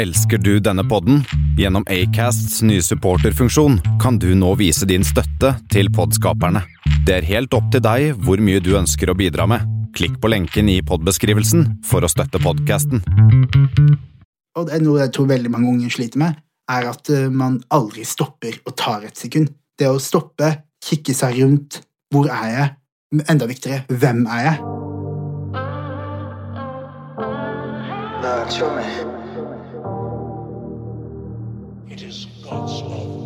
Elsker du denne podden? Gjennom Acasts nye supporterfunksjon kan du nå vise din støtte til podskaperne. Det er helt opp til deg hvor mye du ønsker å bidra med. Klikk på lenken i podbeskrivelsen for å støtte podkasten. Og det er noe jeg tror veldig mange unge sliter med, er at eh, man aldri stopper og tar et sekund. Det å stoppe, kikke seg rundt. Hvor er jeg? Enda viktigere, hvem er jeg? Lord, show me. It is God's love.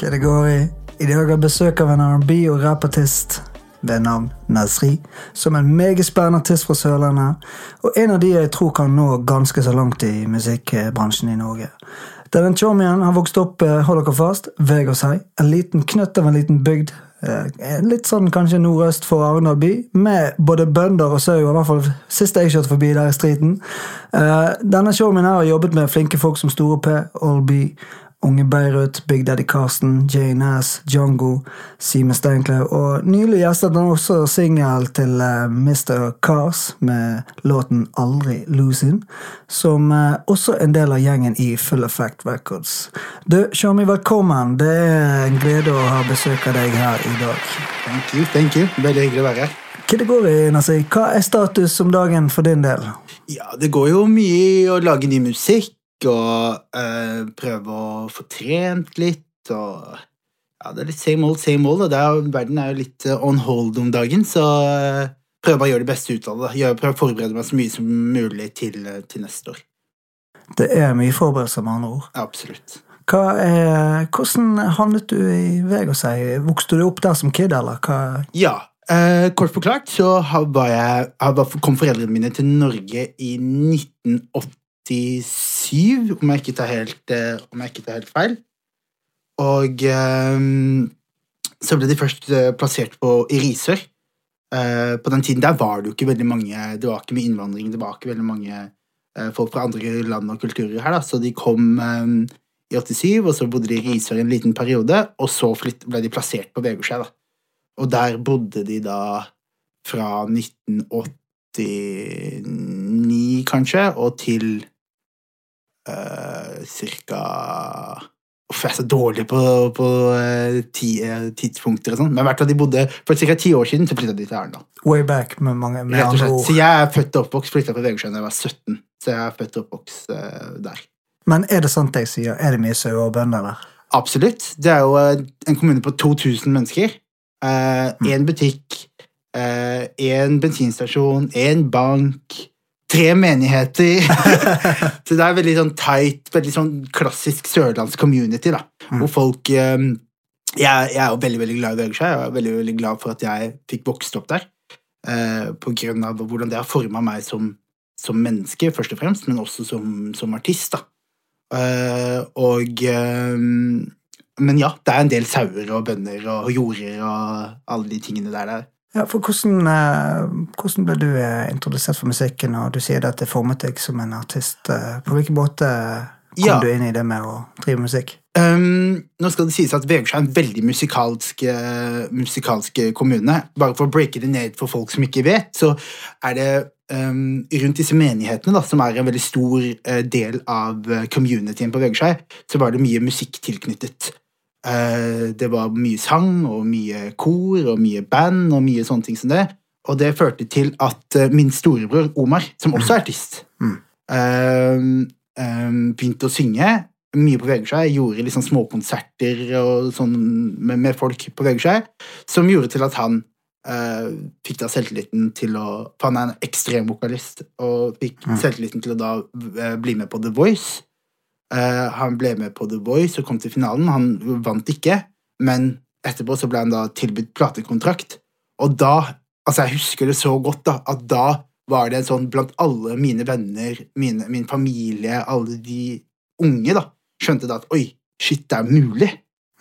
Hva det går i? I dag har besøk av en R&B- og rappartist ved navn Nasri, som er en meget spennende artist fra Sørlandet, og en av de jeg tror kan nå ganske så langt i musikkbransjen i Norge. Denne chomien har vokst opp, eh, hold dere fast, Vegårshei, en liten knøtt av en liten bygd, eh, litt sånn kanskje nordøst for Arendal by, med både bønder og sauer, i hvert fall sist jeg kjørte forbi der i striden. Eh, Denne showmien har jobbet med flinke folk som Store P, Allby, Unge Beirut, Big Daddy Carsten, Jane Ass, Django, Simen Steinklev, og nylig gjestet han også singel til eh, Mr. Cars med låten Aldri Losing, som eh, også er en del av gjengen i Full Effect Records. Du, Shami, velkommen. Det er en glede å ha besøk av deg her i dag. Thank you, thank you. Veldig hyggelig å være her. Hva det går i, Nasir? Hva er status om dagen for din del? Ja, det går jo mye i å lage ny musikk og eh, prøve å få trent litt og Ja, det er litt same old, same old. og er, verden er jo litt eh, on hold om dagen, så eh, prøver bare å gjøre det beste ut av det. Gjør, prøver å forberede meg så mye som mulig til, eh, til neste år. Det er mye forberedelser, med andre ord. Absolutt. Er, hvordan havnet du i Vegårshei? Vokste du opp der som kid, eller hva? Ja, eh, kort forklart så var jeg, var- kom foreldrene mine til Norge i 1987, om jeg ikke tar helt, eh, ikke tar helt feil. Og eh, så ble de først eh, plassert på, i Risør. Eh, på den tiden der var det jo ikke veldig mange Det var ikke mye innvandring, det var ikke veldig mange eh, folk fra andre land og kulturer her, da, så de kom eh, i 87, og så bodde de i Risør en liten periode, og så flytt, ble de plassert på Vegårskjær, da. Og der bodde de da fra 1989, kanskje, og til uh, cirka Uff, jeg er så dårlig på, på eh, ti, eh, tidspunkter og sånn. Men i hvert fall de bodde for ca. ti år siden så flytta de til Arendal. Way back, med, mange, med Rett og andre slett. ord. Så jeg er født og oppvokst, flytta fra Vegårshei da jeg var 17. Så jeg er født og oppvokst uh, der. Men er det sant jeg sier? Er det mye sauer og bønder der? Absolutt. Det er jo eh, en kommune på 2000 mennesker. Én butikk, én bensinstasjon, én bank, tre menigheter. så det er veldig sånn tight, veldig sånn klassisk sørlandsk community, da. Hvor folk um, jeg, jeg er jo veldig veldig glad i. Jeg er veldig, veldig glad for at jeg fikk vokst opp der. Uh, på grunn av hvordan det har forma meg som, som menneske, først og fremst, men også som, som artist. da. Uh, og um, Men ja, det er en del sauer og bønder og jorder og alle de tingene der. der. Ja, for hvordan, eh, hvordan ble du eh, introdusert for musikken, og du sier at det formet deg som en artist? eh, På hvilken måte kom Ja. du inn i det med å drive musikk? Um, nå skal det sies at Vegårshei er en veldig musikalsk, musikalsk kommune. Bare for å breake det ned for folk som ikke vet, så er det um, rundt disse menighetene, da, som er en veldig stor del av communityen på Vegårshei, så var det mye musikk tilknyttet. Eh, det var mye sang og mye kor og mye band og mye sånne ting som det. Og det førte til at eh, min storebror Omar, som også er artist, Mm. eh, begynte å synge mye på Vegårshei. Gjorde liksom småkonserter og sånn med, med folk på Vegårshei, som gjorde til at han Uh, fikk da selvtilliten til å For han er en ekstrem vokalist, og fikk Mm. selvtilliten til å da uh, bli med på The Voice. Eh, han ble med på The Voice og kom til finalen. Han vant ikke, men etterpå så ble han da tilbudt platekontrakt. Og da Altså, jeg husker det så godt, da, at da var det en sånn blant alle mine venner, mine, min familie, alle de unge, da, skjønte da at oi, shit, det er mulig.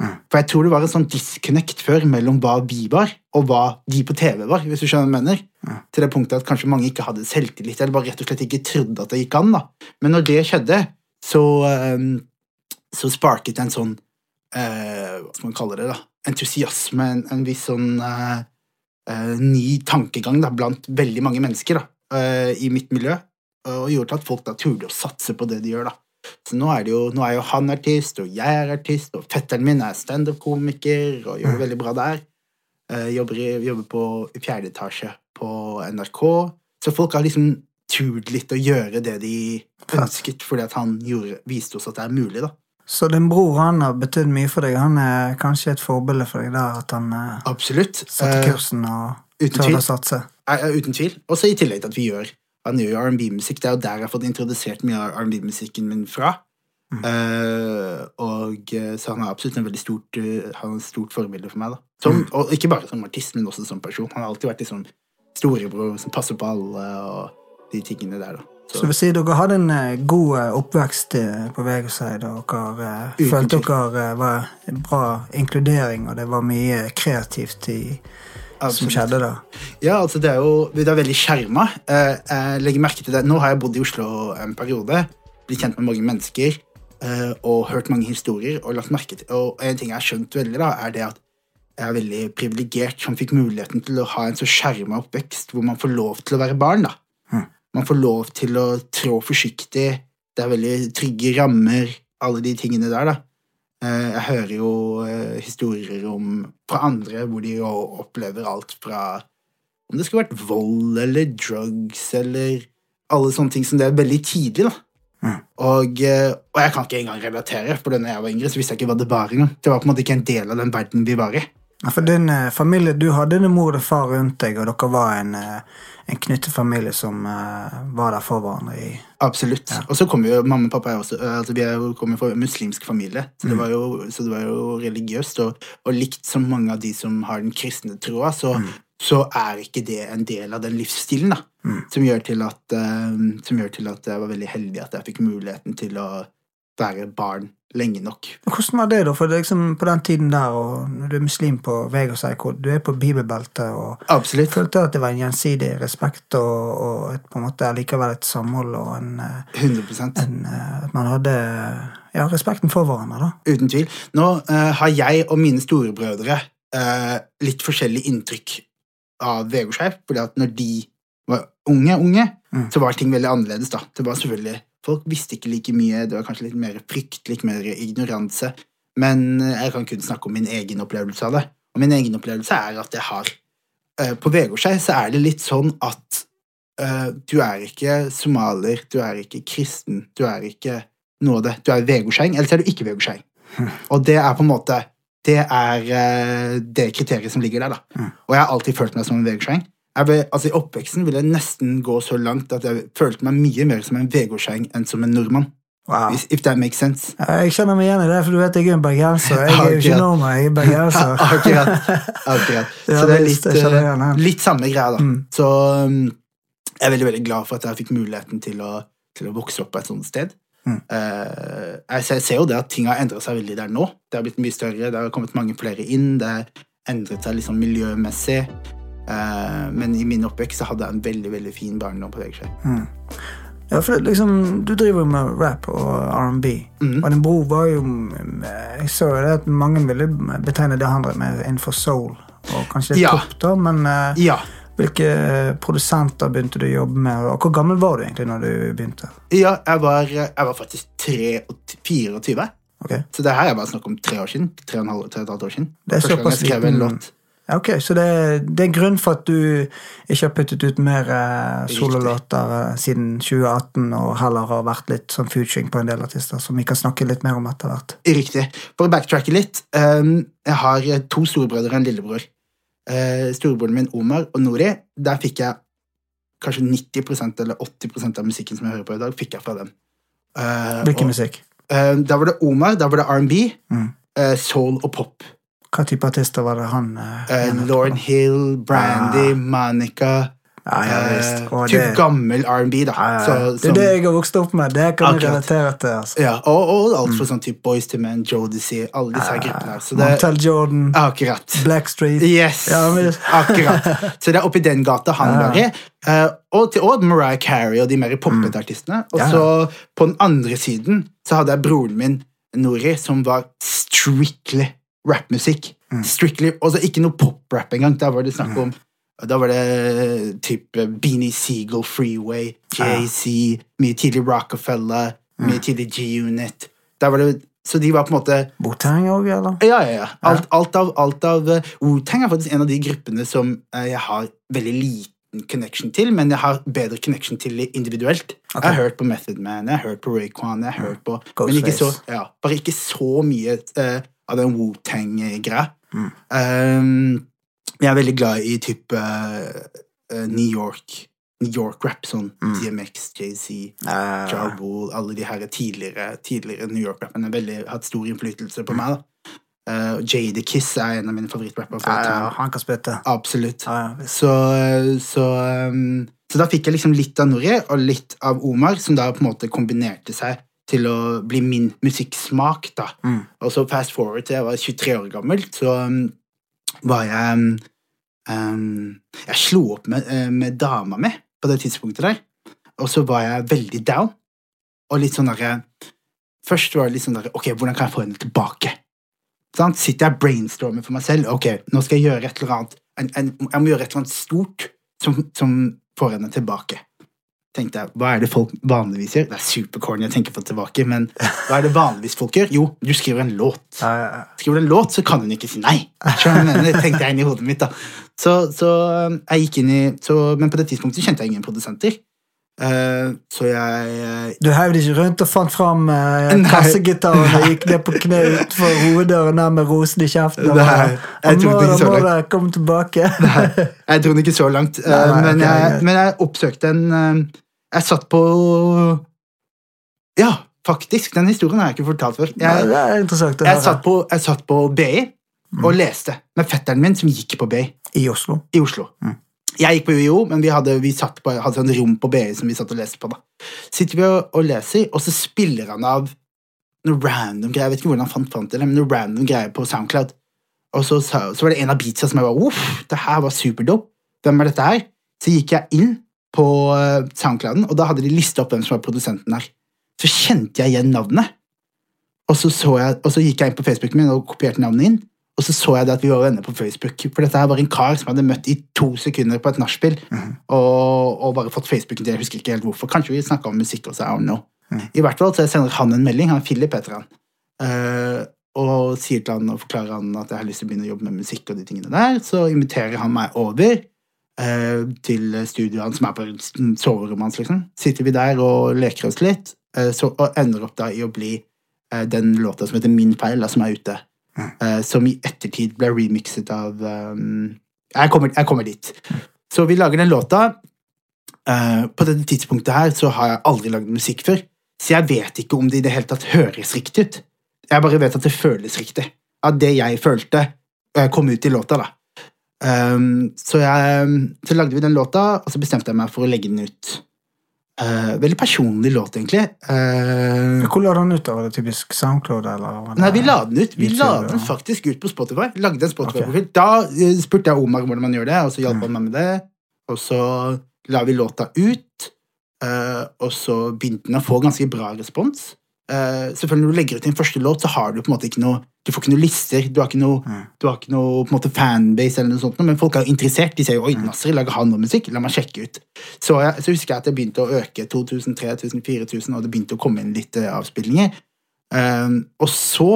Mm. For jeg tror det var en sånn disconnect før mellom hva vi var, og hva de på TV var, hvis du skjønner hva jeg mener. Mm. Til det punktet at kanskje mange ikke hadde selvtillit, eller bare rett og slett ikke trodde at det gikk an. da. Men når det skjedde, så, ehm, så sparket en sånn eh, Hva skal man kalle det? da? Entusiasme, en, en viss sånn eh, eh, ny tankegang da, blant veldig mange mennesker da, i mitt miljø, og gjorde at folk da turde å satse på det de gjør. da. Så nå er, det jo, nå er jo han artist, og jeg er artist, og fetteren min er standup-komiker og gjør det veldig bra der. Jobber, i, jobber på i fjerde etasje på NRK. Så folk har liksom turt litt å gjøre det de ønsket, fordi at han gjorde, viste oss at det er mulig. da. Så din bror han har betydd mye for deg. Han er kanskje et forbilde for deg der, at han eh, Absolutt. satte Eh, kursen og tør å satse. uten tvil. Også i tillegg til at vi gjør Han gjør jo R&B-musikk. Det er jo der jeg har fått introdusert mye av R&B-musikken min fra. Uh, og Så han er absolutt en veldig stort Han er et stort forbilde for meg. da som, Og ikke bare som artist, men også som person. Han har alltid vært liksom storebror som passer på alle, og de tingene der. da Så så vil si dere hadde en eh, god eh, oppvekst eh, på Vegårshei. dere Uten følte tvil. dere var en bra inkludering, og det var mye kreativt i, som skjedde da. Ja, altså det er jo det er veldig skjerma. Jeg legger merke til det. Nå har jeg bodd i Oslo en periode, blitt kjent med mange mennesker og hørt mange historier. Og lagt merke til, og en ting jeg har skjønt veldig, da, er det at jeg er veldig privilegert som fikk muligheten til å ha en så skjerma oppvekst hvor man får lov til å være barn. da. Man får lov til å trå forsiktig. Det er veldig trygge rammer, alle de tingene der. da. Eh, Jeg hører jo eh, historier om fra andre hvor de jo opplever alt fra om det skulle vært vold eller drugs eller alle sånne ting som det er veldig tidlig. da. Og, eh, og jeg kan ikke engang relatere, for da jeg var yngre, så visste jeg ikke hva det var engang. Det var på en måte ikke en del av den verden vi var i. Ja, For din eh, familie, Du hadde din mor og far rundt deg, og dere var en, eh, en knyttet familie som eh, var der for hverandre. i... Absolutt. Og så kommer jo mamma og pappa er også, eh, altså Vi er jo, kommer fra en muslimsk familie, så det var jo, så det var jo religiøst. Og, og likt som mange av de som har den kristne troa, så, så er ikke det en del av den livsstilen da, som, gjør til at, eh, som gjør til at jeg var veldig heldig at jeg fikk muligheten til å være barn lenge nok. Men Hvordan var det, da? For det liksom på den tiden der, og når du er muslim på Vegas IK, du er på bibelbeltet og Absolutt. Følte at det var en gjensidig respekt og, og et, på en måte likevel et samhold og en, eh, 100 en eh, At man hadde ja, respekten for hverandre, da. Uten tvil. Nå uh, har jeg og mine storebrødre uh, litt forskjellig inntrykk av Vegårshei, fordi at når de var unge, unge, Mm. så var ting veldig annerledes. da. Det var selvfølgelig, Folk visste ikke like mye, det var kanskje litt mer frykt, litt mer ignoranse, men eh, jeg kan kun snakke om min egen opplevelse av det. Og min egen opplevelse er at jeg har eh, På Vegårshei så er det litt sånn at uh, du er ikke somalier, du er ikke kristen, du er ikke noe av det. Du er vegårdseng, eller så er du ikke vegårdseng. Og det er på en måte Det er uh, det kriteriet som ligger der, da. Og jeg har alltid følt meg som en vegårdseng. Jeg ble, altså I oppveksten ville jeg nesten gå så langt at jeg følte meg mye mer som en vegårdseng enn som en nordmann. Wow. If, that makes sense. Ja, Jeg kjenner meg igjen i det, for du vet jeg er en bergenser. Jeg er jo ikke nordmann, jeg er bergenser. Akkurat. Akkurat. Så det er litt, kjenner eh, litt samme greia, da. Mm. Så um, jeg er veldig veldig glad for at jeg fikk muligheten til å, til å vokse opp på et sånt sted. Mm. Eh, jeg, ser, jeg ser jo det at ting har endret seg veldig der nå. Det har blitt mye større, det har kommet mange flere inn, det har endret seg liksom miljømessig. Eh, men i min oppvekst hadde jeg en veldig veldig fin barndom på Vegskjær. Ja, for liksom, Du driver jo med rap og R&B, Mm. og din bror var jo Jeg så jo det at mange ville betegne det han drev med innenfor soul, og kanskje litt Ja. pop, da, men eh, Ja. hvilke produsenter begynte du å jobbe med, og hvor gammel var du egentlig når du begynte? ja jeg, var, jeg var faktisk 24. Okay. Så det her er bare snakk om tre år siden. Tre og, en halv, tre og et halvt år siden. Det er Første gang såpass jeg skrev en liten- låt. Ok, Så det, det er en grunn for at du ikke har puttet ut mer eh, sololåter eh, siden 2018, og heller har vært litt sånn futuring på en del artister, som vi kan snakke litt mer om etter hvert. Riktig. For å backtracke litt. um, jeg har eh, to storebrødre og en lillebror. Uh, storebroren min Omar og Nori, der fikk jeg kanskje 90% eller 80% av musikken som jeg hører på i dag, fikk jeg fra dem. Uh, Hvilken musikk? Uh, da var det Omar, da var det R&B, Mm. soul og pop. Hva type artister var det han eh, Uh. Lauren Hill, Brandy, Monica Ja, ja, eh, Og Typ det- gammel R&B, da. Ja, ja, ja. Så- det er det jeg har vokst opp med. Det kan jeg Akkurat. relatere til. altså. ja, og, og alt fra sånn type Boys to Men, Jodeci, alle disse her gruppene her. Så det, Montel Jordan, akkurat. Blackstreet Yes! Ja, men- Akkurat. Så det er oppi den gata han Ja. var i. Eh, og til Odd, Mariah Carey og de mer poppete artistene. Og Ja. så på den andre siden så hadde jeg broren min, Nori, som var strictly rappmusikk. Strictly, Også Ikke noe pop-rap engang. Da var det snakk om Da var det type Beanie Seagull, Freeway, JC, mye tidlig Rockefeller, mye tidlig G-Unit. Da var det Så de var på en måte Botang òg, eller? ja, ja, ja. Alt, alt av, alt av Wutang Wu-Tang er faktisk en av de gruppene som eh, jeg har veldig liten connection til, men jeg har bedre connection til individuelt. Jeg har hørt på Method Man, jeg har hørt på Rayquan, jeg har hørt på men ikke så, Ghostface. ja, Bare ikke så mye eh, av den Wu-Tang-greia. Um, jeg er veldig glad i type uh, New York New York-rap, sånn DMX, JC, Eh, Ja Rule, alle de her tidligere, tidligere New York-rappene har hatt stor innflytelse på meg. da. Uh, Jade Kiss er en av mine favorittrapper. ja, ja, han kan spytte. Absolutt. Ja. Så, så, um, så da fikk jeg liksom litt av Nori og litt av Omar, som da på en måte kombinerte seg til å bli min musikksmak. da. Mm. Og så fast forward til jeg var 23 år gammel, så um, var jeg um, um, Jeg slo opp med, eh, med dama mi på det tidspunktet der, og så var jeg veldig down. Og litt sånn derre Først var det litt sånn derre Ok, hvordan kan jeg få henne tilbake? Sånn, Sitter jeg og brainstormer for meg selv. Ok, nå skal jeg gjøre et eller annet en, en, Jeg må gjøre et eller annet stort som, som får henne tilbake. Tenkte jeg, Hva er det folk vanligvis gjør? Det er supercorny å tenke på tilbake, men hva er det vanligvis folk gjør? Jo, du skriver en låt. Skriver du en låt, så kan hun ikke si nei. Jeg mener? tenkte jeg inn i hodet mitt. da. Så, så um, jeg gikk inn i, så, Men på det tidspunktet kjente jeg ingen produsenter. Uh, så jeg uh, Du heiv ikke rundt og fant fram uh, kassegitaren og gikk ned på kne utenfor hoveddøren der med rosen i kjeften? Nei, bare, jeg trodde ikke så langt. da, kom tilbake. Jeg trodde ikke så langt, uh, Nei, nei, men, jeg, men jeg oppsøkte en eh, Jeg satt på Ja, faktisk. Den historien har jeg ikke fortalt før. Jeg, det er interessant å jeg, høre. satt, på, jeg satt på BI og leste med fetteren min, som gikk på BI I Oslo. i Oslo. Jeg gikk på UiO, men vi hadde, vi satt på, hadde en rom på BI som vi satt og leste på. da. Sitter vi og, og leser, og så spiller han av noe random greier. Jeg vet ikke hvordan han fant fram til det, men noe random greier på SoundCloud. Og så, så, så var det en av beatsa som jeg var Uff, det her var superdope. Hvem er dette her? Så gikk jeg inn på eh, SoundClouden, og da hadde de listet opp hvem som var produsenten der. Så kjente jeg igjen navnet. Og så, så jeg, og så gikk jeg inn på Facebooken min og kopierte navnet inn. Og så så jeg det at vi var venner på Facebook. For dette her var en kar som jeg hadde møtt i to sekunder på et nachspiel. og, og bare fått Facebooken til. Jeg husker ikke helt hvorfor. Kanskje vi snakka om musikk også. I don't know. I hvert fall så jeg sender han en melding. Han er Philip heter han. uh, og sier til han og forklarer han at jeg har lyst til å begynne å jobbe med musikk. og de tingene der. Så inviterer han meg over til studioene som er på soverommet hans. liksom. Sitter vi der og leker oss litt, eh, så, og ender opp da i å bli eh, den låta som heter Min feil, da, som er ute. Eh, som i ettertid ble remixet av um, jeg, kommer, jeg kommer dit. Så vi lager den låta. Uh, på dette tidspunktet her så har jeg aldri lagd musikk før, så jeg vet ikke om det i det hele tatt høres riktig ut. Jeg bare vet at det føles riktig. At det jeg følte, eh, kom ut i låta. da. Um, så, jeg, så lagde vi den låta, og så bestemte jeg meg for å legge den ut. Uh, veldig personlig låt, egentlig. Uh, Hvor la du den ut? Var det typisk SoundCloud? Nei, vi la den ut. Vi YouTube, la den faktisk ut på Spotify. Lagde en Spotify-profil. Da eh, spurte jeg Omar hvordan man gjør det, og så hjalp han meg med det. Og så la vi låta ut, eh, og så begynte den å få ganske bra respons. Eh, selvfølgelig Når du legger ut din første låt, så har du på en måte ikke noe Du får ikke noe lister, du har ikke noe, du har ikke noe måte fanbase, eller noe sånt, men folk er jo interessert. De sier jo 'oi, Nasser, lager han noe musikk? La meg sjekke ut'. Så, jeg, så husker jeg at det begynte å øke 2000, 3000, 4000, og det begynte å komme inn litt uh, avspillinger. Um, og så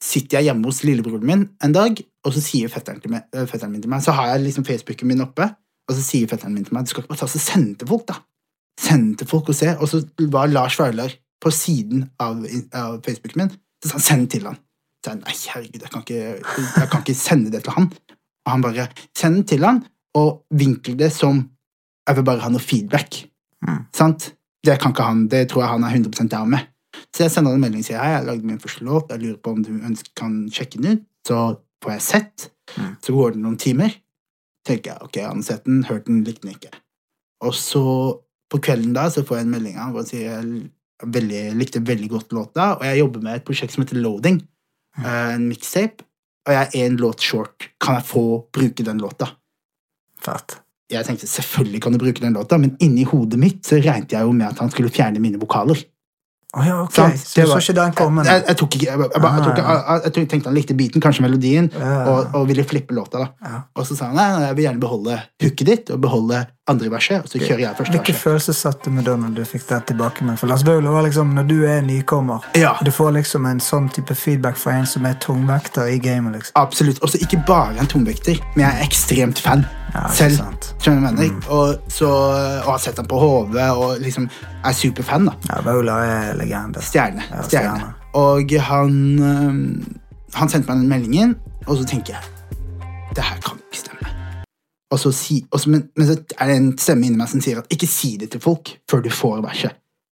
sitter jeg hjemme hos lillebroren min en dag, og så sier fetteren, meg, øh, fetteren min til meg Så har jeg liksom Facebooken min oppe, og så sier fetteren min til meg Du skal ikke bare ta og sende til folk, da. Send til folk og se. Og så var Lars Vaular på siden av, av Facebooken min. Så sa han 'send til han'. Så jeg, nei, herregud, jeg kan, ikke, jeg kan ikke sende det til han. Og han bare 'send den til han', og vinkel det som 'jeg vil bare ha noe feedback'. Sant? Det kan ikke han, det tror jeg han er 100% down med. Så jeg sender en melding og sier hei, jeg lagde min første låt, jeg lurer på om du ønsker, kan sjekke den ut. Så får jeg sett. Så går det noen timer. tenker jeg, ok, han har sett den, hørt den, likte den ikke. Og så på kvelden da, så får jeg en melding av han og han sier veldig, likte veldig godt låta, og jeg jobber med et prosjekt som heter Loading, eh, en mixtape, og jeg er en låt short. Kan jeg få bruke den låta? Fett. Jeg tenkte selvfølgelig kan du bruke den låta, men inni hodet mitt så regnet jeg jo med at han skulle fjerne mine vokaler. Å ja, ok. Sant? Så du så ikke den komme? Jeg, jeg, tok ikke, jeg, jeg, jeg, tok, jeg, jeg, tenkte han likte beaten, kanskje melodien, og, og ville flippe låta. da. Ja. Og så sa han nei, nei, jeg vil gjerne beholde hooket ditt og beholde andre verset, og så kjører jeg første Hvilke verset. følelser satt du med da når du fikk det tilbake? med? For Lars Vaular var liksom, når du er nykommer, Ja. du får liksom en sånn type feedback fra en som er tungvekter i gamet. liksom. Absolutt. Og så ikke bare en tungvekter, men jeg er ekstremt fan Ja, selv. Mm. Skjønner du mener? Og, så, og har sett ham på HV og liksom er superfan. da. Ja, Vaula er legende. Stjerne. Ja, stjerne. Og han, han sendte meg den meldingen, og så tenker jeg det her kan ikke stemme. Og så si, og så, men, men så er det en stemme inni meg som sier at ikke si det til folk før du får verset.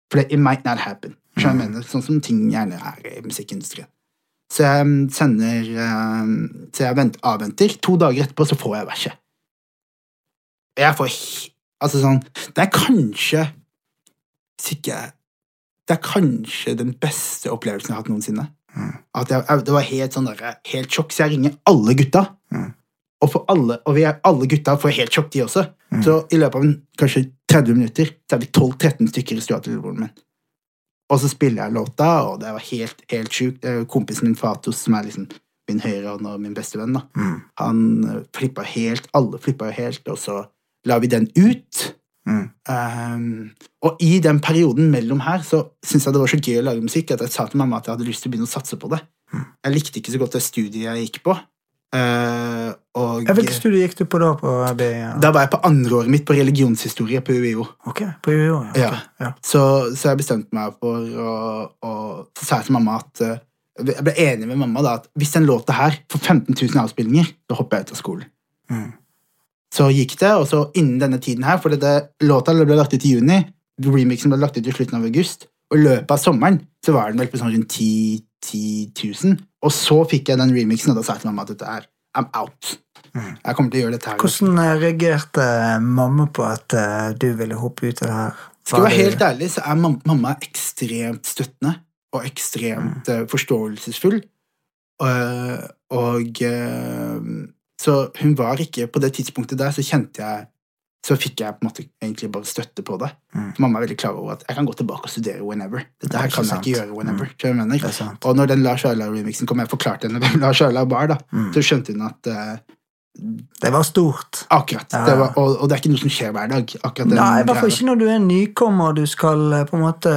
For det, it might not happen. Skjønner jeg mener? Sånn som ting gjerne er i musikkindustrien. Så jeg sender Så jeg avventer. To dager etterpå så får jeg verset. Jeg får Altså sånn Det er kanskje Hvis ikke Det er kanskje den beste opplevelsen jeg har hatt noensinne. At jeg, det var helt sånn der, helt sjokk, så jeg ringer alle gutta. Og, for alle, og vi er, alle gutta får helt sjokk, de også. Så i løpet av en, kanskje 30 minutter så er vi 12-13 stykker i stua til broren min. Og så spiller jeg låta, og det var helt, helt sjukt. Er Kompisen min Fatos, som er liksom min høyre hånd og min beste venn, da. han eh, flippa helt, alle flippa helt, og så la vi den ut. Um, og i den perioden mellom her så syntes jeg det var så gøy å lage musikk at jeg sa til mamma at jeg hadde lyst til å begynne å satse på det. Jeg likte ikke så godt det studiet jeg gikk på. Uh, og Hvilket studie gikk du på da? på? Ja. da var jeg på andreåret mitt på religionshistorie på UiO. Ok, på UiO, ja. Okay, Ja. ja. Så, så jeg bestemte meg for å, å Så sa jeg til mamma at eh, Jeg ble enig med mamma da at hvis den låta her får 15 000 avspillinger, da hopper jeg ut av skolen. Mm. Så gikk det, og så innen denne tiden her For det, låta ble lagt ut i juni, remixen ble lagt ut i slutten av august, og i løpet av sommeren så var den vel på sånn rundt 10, 10 000. Og så fikk jeg den remixen, og da sa jeg til mamma at dette er I'm out. Jeg kommer til å gjøre dette her. Hvordan eh, reagerte mamma på at eh, du ville hoppe ut av det her? Skal jeg være helt ærlig, så er mamma ekstremt støttende og ekstremt mm. forståelsesfull. Og, og eh, Så hun var ikke På det tidspunktet der så kjente jeg Så fikk jeg på en måte egentlig bare støtte på det. Mamma er veldig klar over at jeg kan gå tilbake og studere whenever. Dette her det kan kan jeg ikke gjøre whenever. Mm. Det. Og når den Lars Arla-remixen kom, jeg forklarte henne hvem Lars Arla var, da, Mm. så skjønte hun at uh, Det var stort. Akkurat. Ja. Det var, og, og det er ikke noe som skjer hver dag. akkurat Nei, i hvert fall ikke når du er nykommer og du skal eh, på en måte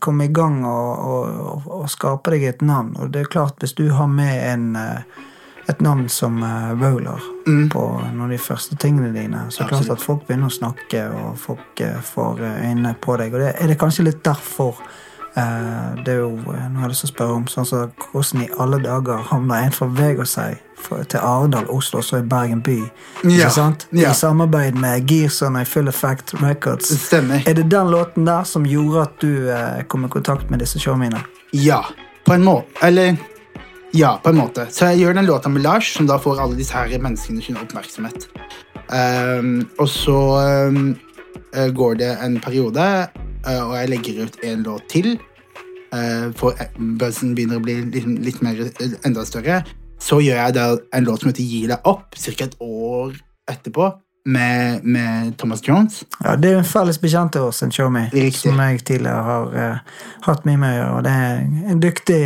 komme i gang og, og, og, skape deg et navn. Og det er klart, hvis du har med en, eh, et navn som uh, Vaular Mm. på noen av de første tingene dine, så klart at folk begynner å snakke, og folk uh, får eh, øynene på deg. Og det er det kanskje litt derfor uh, det er jo, Nå har jeg lyst til å spørre om sånn så, hvordan i alle dager havner en fra Vegårshei til Arendal, Oslo, og så i Bergen by. Ja, ja. I samarbeid med Gearson og Full Effect Records. Stemmer. Er det den låten der som gjorde at du kom i kontakt med disse showmiene? Ja, på en måte. Eller Ja, på en måte. Så jeg gjør den låta med Lars, som da får alle disse her menneskene sin oppmerksomhet. Um, og så eh, går det en periode, uh, og jeg legger ut en låt til. Uh, for buzzen begynner å bli litt, litt mer, enda større. Så gjør jeg da en låt som heter Gi deg opp, ca. et år etterpå, med, med Thomas Jones. Ja, Det er jo en felles bekjent av oss, en showme, som jeg tidligere har uh, hatt mye med å gjøre. Det er en dyktig,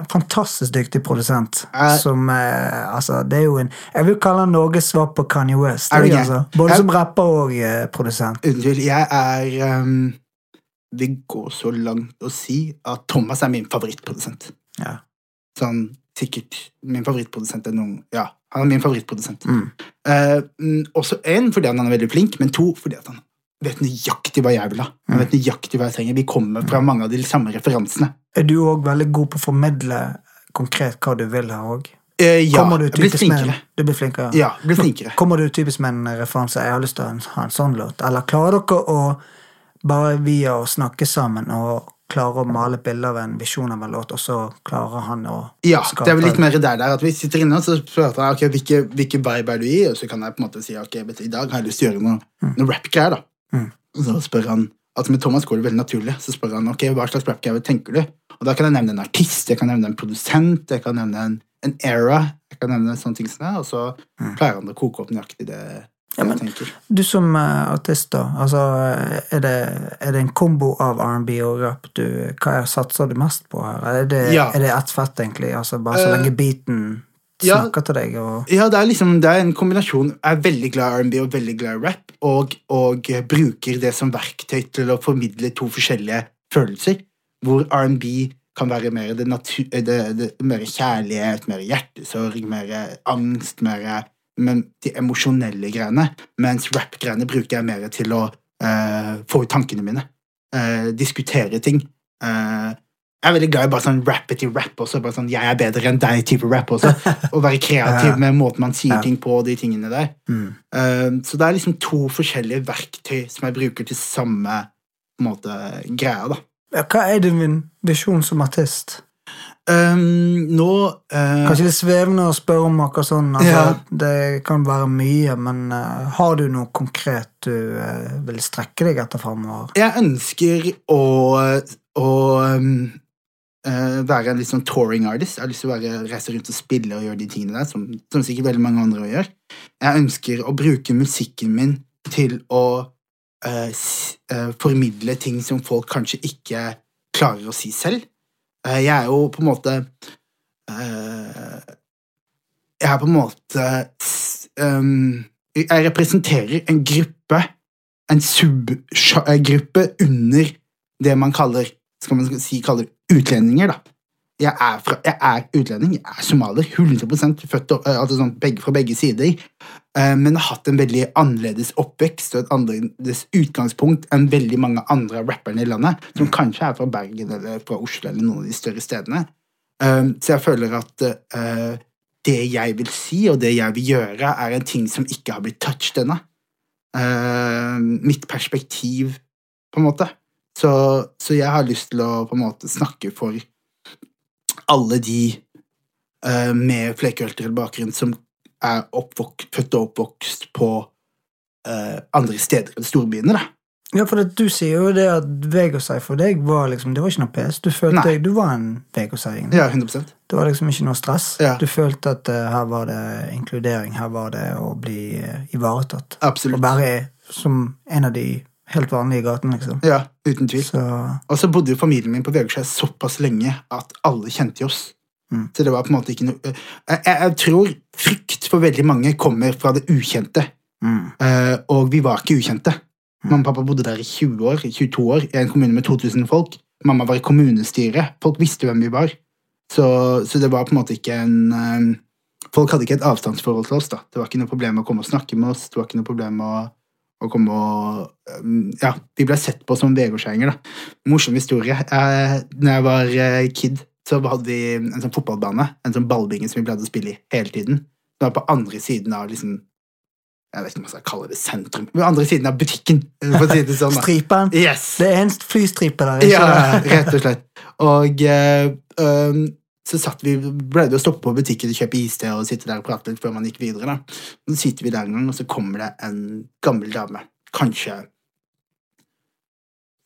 en fantastisk dyktig produsent. Uh, som uh, Altså, det er jo en Jeg vil kalle han Norges svar på Kanye West. Jeg, altså. Både som rapper og eh, produsent. Unnskyld, jeg er um, Det går så langt å si at Thomas er min favorittprodusent. Ja. Sånn sikkert min favorittprodusent er noen Ja, han er min favorittprodusent. Mm. Eh, mm, også én fordi han er veldig flink, men to fordi at han vet nøyaktig hva jeg vil ha. Han Mm. vet nøyaktig hva jeg trenger. Vi kommer fra mange av de samme referansene. Er du òg veldig god på å formidle konkret hva du vil her òg? Eh, ja, Kommer du jeg blir med. Du blir flinkere? Ja, blir flinkere. Kommer du typisk med en referanse 'jeg har lyst til å ha en sånn låt'? Eller klarer dere å bare via å snakke sammen og klare å male et bilde av en visjon av en låt, og så klarer han å Ja, skape det er vel litt mer der, der at vi sitter inne og så spør jeg ok, hvilke, hvilke vibe er du i, og så kan jeg på en måte si ok, du, i dag har jeg lyst til å gjøre noe, noe rap-greier. da. Mm. Og så spør han, altså Med Thomas går det veldig naturlig. Så spør han ok, hva slags rap-greier tenker du? Og Da kan jeg nevne en artist, jeg kan nevne en produsent, jeg kan nevne en, en era, jeg kan nevne sånne ting som det, og så Mm. pleier han å koke opp nøyaktig det Ja, men- Du som eh, artist, da. Altså, er det, er det en kombo av R&B og rap du Hva er, satser du mest på her? Er det, Ja. er det ett fett, egentlig? Altså, bare så Eh, lenge beaten ja. snakker til deg og Ja, det er liksom det er en kombinasjon. Jeg er veldig glad i R&B og veldig glad i rap, og, og bruker det som verktøy til å formidle to forskjellige følelser, hvor R&B kan være mer, det natur, det, det, mer kjærlighet, mer hjertesorg, mer angst, mer men de emosjonelle greiene, mens rap-greiene bruker jeg mer til å uh, få ut tankene mine. Uh, diskutere ting. Uh, jeg er veldig glad i bare sånn rappety rap også. bare sånn, Jeg er bedre enn deg-type rap også. Å være kreativ med måten man sier ting på, og de tingene der. mm. Så det er liksom to forskjellige verktøy som jeg bruker til samme måte, greia, da. Hva er din visjon som artist? Um, nå uh, Kanskje litt svevende å spørre om akkurat sånn. Altså, Ja. Det kan være mye, men uh, har du noe konkret du uh, vil strekke deg etter framover? Jeg ønsker å, å um, være en litt sånn touring artist. Jeg har lyst til å være, reise rundt og spille og gjøre de tingene der, som, som sikkert veldig mange andre gjør. Jeg ønsker å bruke musikken min til å formidle ting som folk kanskje ikke klarer å si selv. Eh, jeg er jo på en måte eh, Jeg er på en måte Jeg representerer en gruppe en subgruppe under det man kaller skal man si kaller utlendinger. da. Jeg er, fra, jeg er utlending, jeg er somalier, 100 født og, eh, altså sånn, begge, fra begge sider, men har hatt en veldig annerledes oppvekst og et annerledes utgangspunkt enn veldig mange andre av rapperne i landet, som kanskje er fra Bergen eller fra Oslo eller noen av de større stedene. Eh, så jeg føler at eh, det jeg vil si, og det jeg vil gjøre, er en ting som ikke har blitt touched ennå eh, mitt perspektiv, på en måte. Så, så jeg har lyst til å på en måte snakke for alle de eh, med flerkulturell bakgrunn som er født og oppvokst på uh, andre steder enn storbyene. da. Ja, for det, Du sier jo det at Vegosei for deg var liksom, det var ikke noe pes. Du følte Nei. deg, du var en Vegosei. Ja, 100% Det var liksom ikke noe stress. Ja. Du følte at uh, her var det inkludering, her var det å bli uh, ivaretatt. Absolutt. Og være som en av de helt vanlige gatene, liksom. Ja, uten tvil. Så Og så bodde jo familien min på Vegårshei såpass lenge at alle kjente oss. Mm. Så det var på en måte ikke noe jeg, jeg, jeg tror frykt for veldig mange kommer fra det ukjente. mm. Eh, og vi var ikke ukjente. Mamma og pappa bodde der i 20 år, 22 år, i en kommune med 2000 folk. Mamma var i kommunestyret. Folk visste hvem vi var. Så, så det var på en måte ikke en eh, Folk hadde ikke et avstandsforhold til oss. da. Det var ikke noe problem å komme og snakke med oss. Det var ikke noe problem å, å komme og eh, Ja, vi ble sett på som vegårdsgjenger. Morsom historie. Eh, når jeg var eh, kid, så hadde vi en sånn fotballbane, en sånn ballbinge som vi pleide å spille i hele tiden. Det var på andre siden av liksom Jeg vet ikke om jeg skal kalle det sentrum. På andre siden av butikken, for å si det sånn. Stripen. Yes! Det er en flystripe der, ikke Ja, rett og slett. Og um, så satt vi, ble det å stoppe på butikken og kjøpe iste og sitte der og prate litt før man gikk videre. da. Så sitter vi der en gang, og så kommer det en gammel dame. Kanskje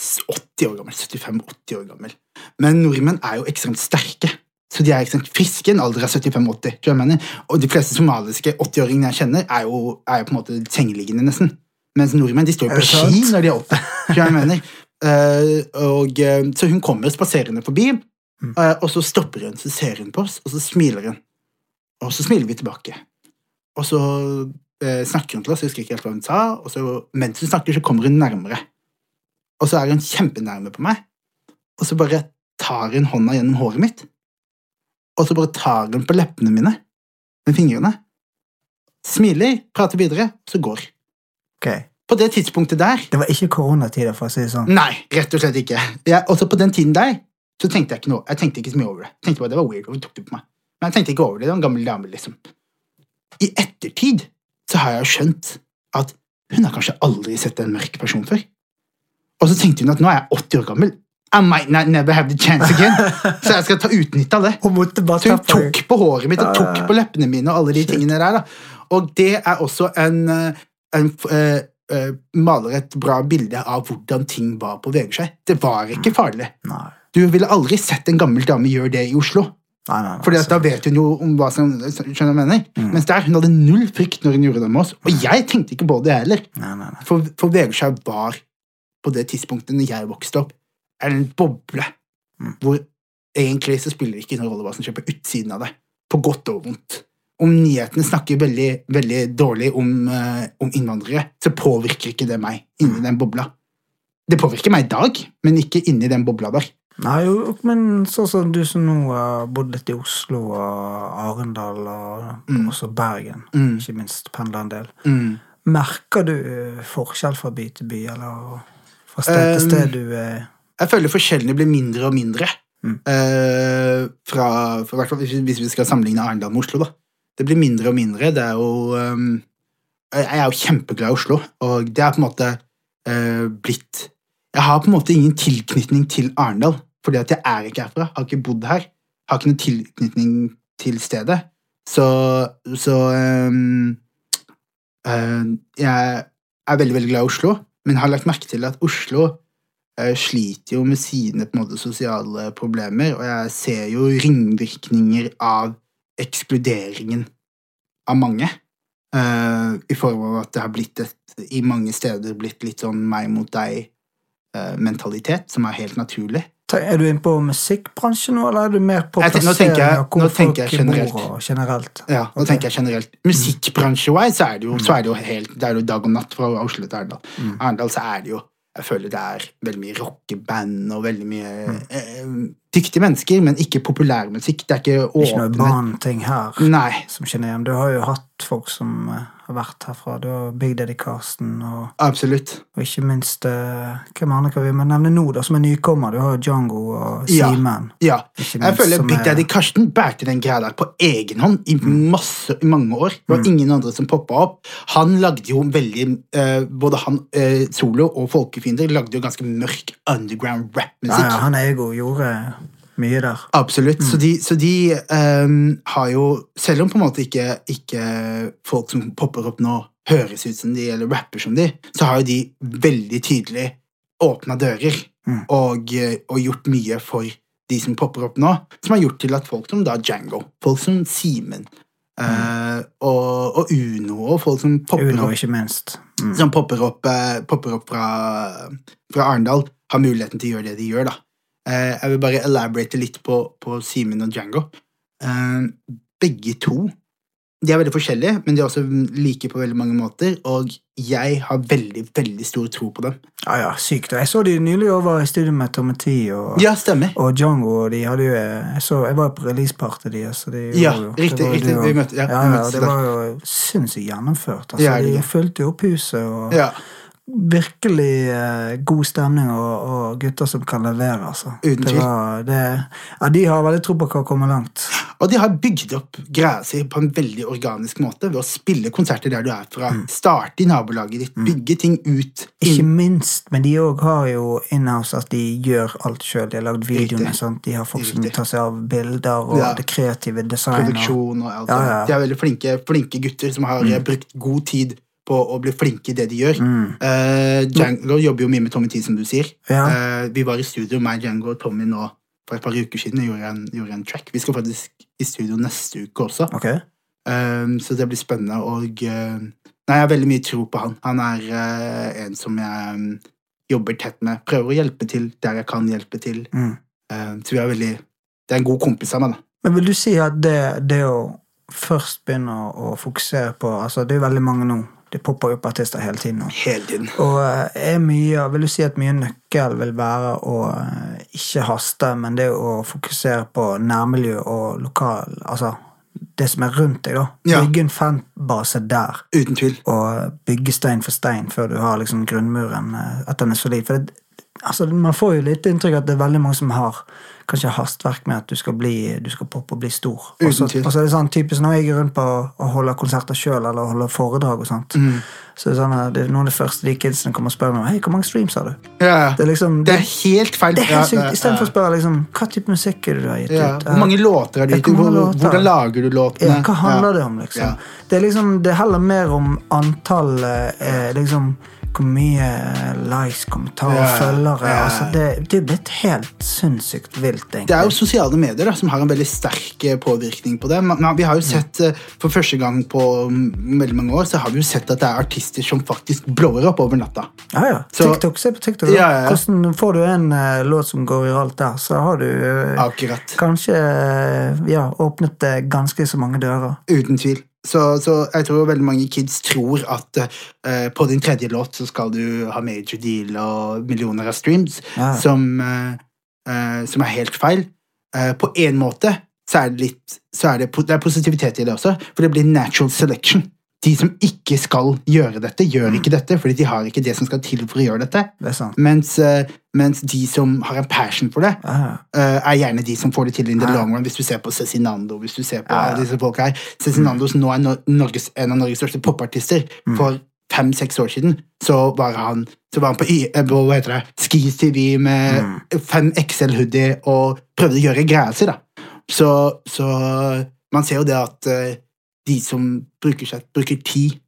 80 år gammel. 75-80 år gammel. Men nordmenn er jo ekstremt sterke. Så de er ekstremt friske i en alder av 75-80. tror jeg mener. Og de fleste somaliske 80-åringene jeg kjenner, er jo, er jo på en måte sengeliggende, nesten. Mens nordmenn de står jo på ski når de er 80. tror jeg mener. Uh, og, eh, så hun kommer spaserende forbi, uh, og så stopper hun, så ser hun på oss, og så smiler hun. Og så smiler vi tilbake. Og så uh, snakker hun til oss, jeg husker ikke helt hva hun sa, og så mens hun snakker, så kommer hun nærmere. Og så er hun kjempenærme på meg, og så bare tar hun hånda gjennom håret mitt, og så bare tar hun på leppene mine med fingrene, smiler, prater videre, så går. Okay. På det tidspunktet der Det var ikke koronatider, for å si det sånn. Nei, rett og slett ikke. Jeg, også på den tiden der så tenkte jeg ikke noe. Jeg tenkte ikke så mye over det. Jeg tenkte bare det var weird, hun tok det på meg? Men jeg tenkte ikke over det. Det var en gammel dame, liksom. I ettertid så har jeg skjønt at hun har kanskje aldri sett en mørk person før. Og så tenkte hun at nå er jeg 80 år gammel. I might not never have the chance again. Så jeg skal ta utnytte av det. Så hun tok på håret mitt og tok på leppene mine og alle de tingene der. da. Og det er også en, eh, en uh, uh, maler et bra bilde av hvordan ting var på Vegårshei. Det var ikke farlig. Nei. Du ville aldri sett en gammel dame gjøre det i Oslo. Nei, nei, nei. Fordi da vet hun jo om hva som skjønner jeg mener. Mens der, hun hadde null frykt når hun gjorde det med oss. Og jeg tenkte ikke på det heller. For, for Vegskjær var på det tidspunktet når jeg vokste opp, er en boble hvor egentlig så spiller det ikke noen rolle hva som skjer på utsiden av det. På godt og vondt. Om nyhetene snakker veldig, veldig dårlig om, uh, om innvandrere, så påvirker ikke det meg inni den bobla. Det påvirker meg i dag, men ikke inni den bobla der. Nei, jo, men sånn som du som nå har bodd litt i Oslo og Arendal og også Bergen, Mm. ikke minst pendler en del. Mm. Merker du forskjell fra by til by, eller fra sted til sted du eh, Jeg føler forskjellene blir mindre og mindre. Mm. Eh, fra, for hvis vi skal sammenligne Arendal med Oslo. da. Det blir mindre og mindre. Det er jo um, Jeg er jo kjempeglad i Oslo, og det er på en måte uh, blitt Jeg har på en måte ingen tilknytning til Arendal, fordi at jeg er ikke herfra. Har ikke bodd her. Har ikke noen tilknytning til stedet. Så, så um, uh, Jeg er veldig, veldig glad i Oslo, men har lagt merke til at Oslo eh, sliter jo med sine på en måte, sosiale problemer, og jeg ser jo ringvirkninger av ekskluderingen av mange. eh, I form av at det har blitt et, i mange steder blitt litt sånn meg mot deg-mentalitet, som er helt naturlig. Er du inne på musikkbransjen nå, eller er du mer på plassering av hvor folk generelt. bor generelt? Ja, nå okay. tenker jeg generelt. Musikkbransje-wise så er så er det jo helt, det er jo dag og natt fra Oslo til Arendal. Arendal så er det jo Jeg føler det er veldig mye rockeband og veldig mye eh, dyktige mennesker, men ikke populærmusikk. Det er ikke Ikke noe åpne barneting her Nei. som kjenner igjen. Du har jo hatt folk som eh, har vært herfra. Du har Big Daddy Carsten og, Absolutt. og ikke minst eh, Hvem andre kan vi nevne nå, da, som er nykommer? Du har Django og Ja. Ja. Ikke Jeg føler Big Big er- Daddy Karsten bærte den greia der på egen hånd i masse, i mange år. Det var ingen andre som poppa opp. Han lagde jo veldig eh, Både han eh, solo og Folkefiender lagde jo ganske mørk underground rap-musikk. ja, han Ego gjorde mye der. Absolutt. Så de, så de um, har jo Selv om på en måte ikke, ikke folk som popper opp nå, høres ut som de, eller rapper som de, så har jo de veldig tydelig åpna dører Mm. og, og gjort mye for de som popper opp nå, som har gjort til at folk som da Django, folk som Simen eh, og, og Uno, og folk som popper Uno, opp ikke minst. Mm. som popper opp, uh, popper opp fra, fra Arendal, har muligheten til å gjøre det de gjør. da. Eh, jeg vil bare elaborate litt på, på Simen og Django. Eh, begge to de er veldig forskjellige, men de er også like på veldig mange måter, og jeg har veldig, veldig stor tro på dem. Ja, ja, sykt. Jeg så de nylig over i studio med Tommy T og, Ja, stemmer. og Django. og de hadde jo, jeg, så, jeg var på releasepartyet deres. de Ja, var jo- riktig, var riktig, det, vi møtte- ja, ja, ja, det var jo sinnssykt gjennomført. Altså, Ja, de fulgte jo opp huset. og Ja, Virkelig eh, god stemning og, og gutter som kan levere. Altså. Uten tvil. ja, de har veldig tro på hva komme langt. Og de har bygd opp greia si på en veldig organisk måte ved å spille konserter der du er fra. Starte i nabolaget ditt, bygge ting ut. Ikke minst, men de òg har jo inhouse at de gjør alt sjøl. De har lagd videoene. De har folk som tar seg av bilder og Ja. det kreative designet. produksjon og alt Ja, ja. De er veldig flinke, flinke gutter som har mm. brukt god tid på å bli flinke i det de gjør. Eh, Django jobber jo mye med Tommy T, som du sier. Ja. Uh, vi var i studio, meg, Django og Tommy nå for et par uker siden og gjorde en, gjorde en track. Vi skal faktisk i studio neste uke også, okay. uh, så det blir spennende. Og nei, jeg har veldig mye tro på han. Han er en som jeg um, jobber tett med. Prøver å hjelpe til der jeg kan hjelpe til. Mm. Så vi er veldig Det er en god kompis av meg, da. Men vil du si at det, det å først begynne å, å fokusere på altså Det er veldig mange nå. Det popper jo opp artister hele tiden nå. Hele tiden. Og eh, er mye, vil du si at mye nøkkel vil være å eh, ikke haste, men det å fokusere på nærmiljø og lokal Altså det som er rundt deg, da. Ja. Bygge en fanbase der. Uten tvil. Og bygge stein for stein før du har liksom grunnmuren, at den er solid. For det, altså, man får jo litt inntrykk at det er veldig mange som har kanskje hastverk med at du skal bli, du skal poppe og bli stor. Og så er det sånn typisk når jeg er rundt på og holder konserter sjøl, eller holder foredrag og sånt, Mm. så er det sånn at det er noen av de første de kidsene kommer og spør meg Hei, hvor mange streams har du? Ja, Det er liksom Det er helt feil. det er helt sykt. ja, Istedenfor å spørre liksom, hva type musikk er det du har gitt ja. ut. Hvor mange låter har du gitt? låter? Hvordan lager du låtene? Ja, hva handler det om, liksom? Det, er liksom? det er heller mer om antall eh, liksom, hvor mye likes, kommentarer, Ja, følgere ja. altså det, det er blitt helt sinnssykt vilt, egentlig. Det er jo sosiale medier da, som har en veldig sterk eh, påvirkning på det. Men vi har jo sett, eh, For første gang på mm, veldig mange år så har vi jo sett at det er artister som faktisk blower opp over natta. Ja, ja. Så- TikTok, Se på TikTok. Ja. Hvordan Får du en uh, låt som går viralt der, så har du uh, kanskje uh, ja, åpnet ganske så mange dører. Uten tvil. Så, så jeg tror veldig mange kids tror at uh, på din tredje låt så skal du ha major deal og millioner av streams, Ja. som, uh, uh, som er helt feil. På en måte så er det litt så er det, det er positivitet i det også, for det blir natural selection. De som ikke skal gjøre dette, gjør ikke dette, fordi de har ikke det som skal til for å gjøre dette. Det sant. Mens, eh, mens de som har en passion for det, eh, er gjerne de som får det til in the Ja. long run. Hvis du ser på Cezinando, hvis du ser på ja. disse folk her. Cezinando, som nå er Nor- Norges, en av Norges største popartister, Mm. for fem-seks år siden, så var han, så var han på, eh, på hva heter det, Skis TV med Mm. fem XL-hoodie og prøvde å gjøre greia si, da. Så, så man ser jo det at de som bruker, seg, bruker tid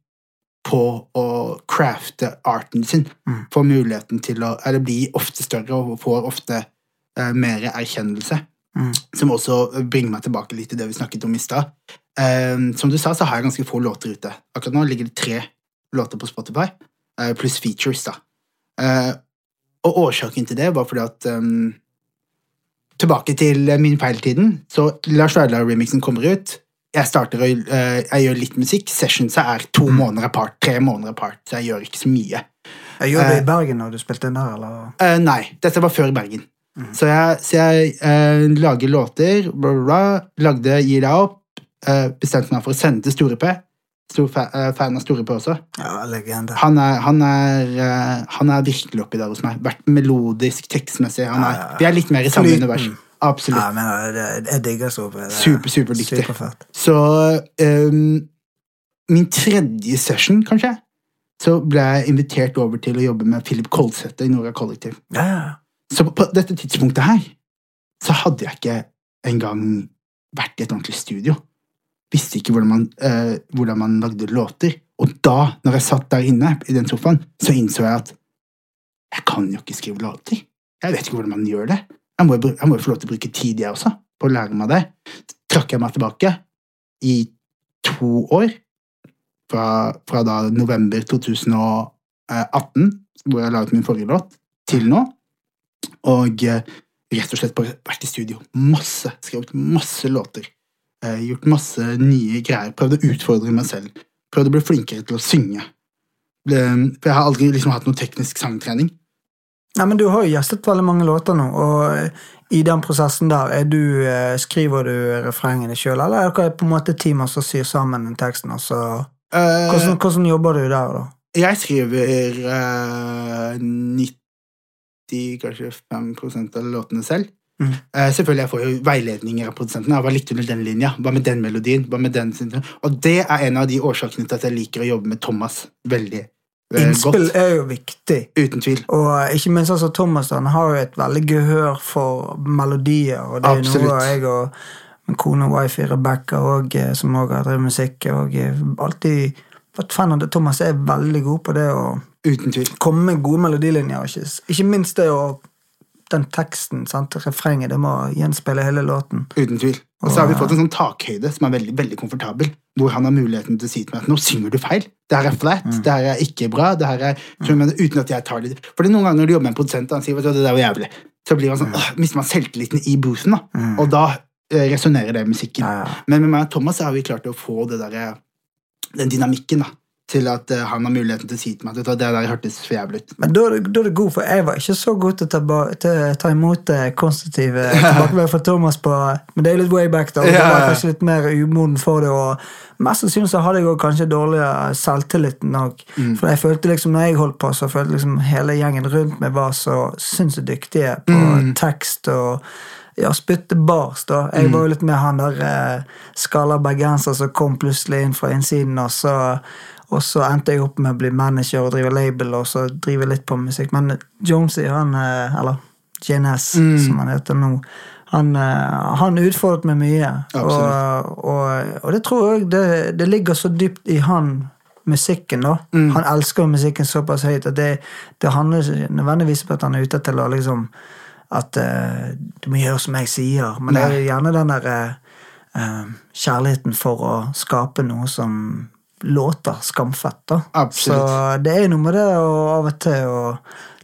på å crafte arten sin, Mm. får muligheten til å Eller blir ofte større og får ofte eh, mer erkjennelse. Mm. Som også bringer meg tilbake litt til det vi snakket om i stad. Eh, som du sa, så har jeg ganske få låter ute. Akkurat nå ligger det tre låter på Spotify, eh, pluss features, da. Eh, og årsaken til det var fordi at eh, Tilbake til min feiltiden, så Lars Vaular-remixen kommer ut. Jeg starter å, eh, jeg gjør litt musikk. Sessionsa er to måneder apart, tre måneder apart, så jeg gjør ikke så mye. Jeg Eh. det i Bergen når du spilte inn der, eller? Eh, nei, dette var før Bergen. Så jeg, så jeg eh, lager låter, bla, bla, bla, lagde Gi deg opp, eh, bestemte meg for å sende til Store P. Stor fa eh, fan av Store P også. Ja, legende. Han er, han er, uh, han er virkelig oppi der hos meg. Vært melodisk, tekstmessig. Han er, vi er litt mer i samme univers. Absolutt. Ja, men det, jeg digger så det er Super, superdyktig. Superfett. Så um, min tredje session, kanskje, så ble jeg invitert over til å jobbe med Philip Kolsæter i Nora Kollektiv. Ja, ja. Så på, på dette tidspunktet her, så hadde jeg ikke engang vært i et ordentlig studio. Visste ikke hvordan man, uh, hvordan man lagde låter. Og da, når jeg satt der inne i den sofaen, så innså jeg at jeg kan jo ikke skrive låter. Jeg vet ikke hvordan man gjør det. Jeg må, jo jeg må jo få lov til å bruke tid, jeg også, på å lære meg det. Trakk jeg meg tilbake i to år, fra, fra da november 2018, hvor jeg la ut min forrige låt, til nå. Og eh, rett og slett bare vært i studio. Masse. Skrevet masse låter. Eh, gjort masse nye greier. Prøvd å utfordre meg selv. Prøvd å bli flinkere til å synge. For jeg har aldri liksom hatt noe teknisk sangtrening. Nei, men Du har jo gjestet veldig mange låter nå, og eh, i den prosessen der, er du, eh, skriver du refrengene sjøl, eller er dere på en måte team som syr sammen den teksten? Altså, Eh, hvordan, hvordan jobber du der, da? jeg skriver uh, 90, kanskje 5% av låtene selv. Mm. Uh, selvfølgelig jeg får jo veiledninger av produsentene. Jeg var du den linja. Hva med den melodien? Hva med den? Og det er en av de årsakene til at jeg liker å jobbe med Thomas veldig eh, Innspill godt. er jo viktig. Uten tvil. Og eh, ikke minst altså Thomas han har jo et veldig gehør for melodier, og det er Absolutt. noe jeg og min kone og wifi Rebekka, eh, som også har drevet musikk, og eh, alltid vært fan av det. Thomas er veldig god på det å Uten tvil. komme med gode melodilinjer. Ikke, ikke minst det å den teksten, sant? refrenget, det må gjenspeile hele låten. Uten tvil. Og så har vi fått en sånn takhøyde som er veldig veldig komfortabel, hvor han har muligheten til å si til meg at nå synger du feil. Det her er flat, det her er ikke bra. det her er... skjønner du, Uten at jeg tar det Fordi noen ganger når du jobber med en produsent, og han sier vet du, det der var jævlig, så blir man sånn, åh, mister man selvtilliten i boothen. da. Og da eh, resonnerer det i musikken. Ja, ja. Men med meg og Thomas har vi klart å få det der, eh, den dynamikken da, til at eh, han har muligheten til å si til meg at det der hørtes for jævlig ut. Men da det, da er det god, for jeg var ikke så god til å ta, til ta imot eh, konstruktive tilbakemeldinger fra Thomas på Men det er litt way back, da. Og Ja, var kanskje litt mer umoden for det. Og mest sannsynlig så hadde jeg også kanskje dårligere selvtilliten òg. Mm. For jeg følte liksom, når jeg holdt på, så følte liksom hele gjengen rundt meg var så sinnssykt dyktige på Mm. tekst og ja, spytte bars, da. Mm. Jeg var jo litt med han der eh, skalla bergenser som kom plutselig inn fra innsiden, og så, og så endte jeg opp med å bli manager og drive label, og så drive litt på musikk. Men Jonesy, han, eh, eller JNS, Mm. som han heter nå, han, eh, han utfordret meg mye. Og, og, og det tror jeg det, det ligger så dypt i han musikken, da. Mm. Han elsker musikken såpass høyt at det, det handler nødvendigvis om at han er ute til å liksom At uh, du må gjøre som jeg sier, men det er jo gjerne den der eh, kjærligheten for å skape noe som låter skamfett, da. Absolutt. Så det er noe med det å av og til å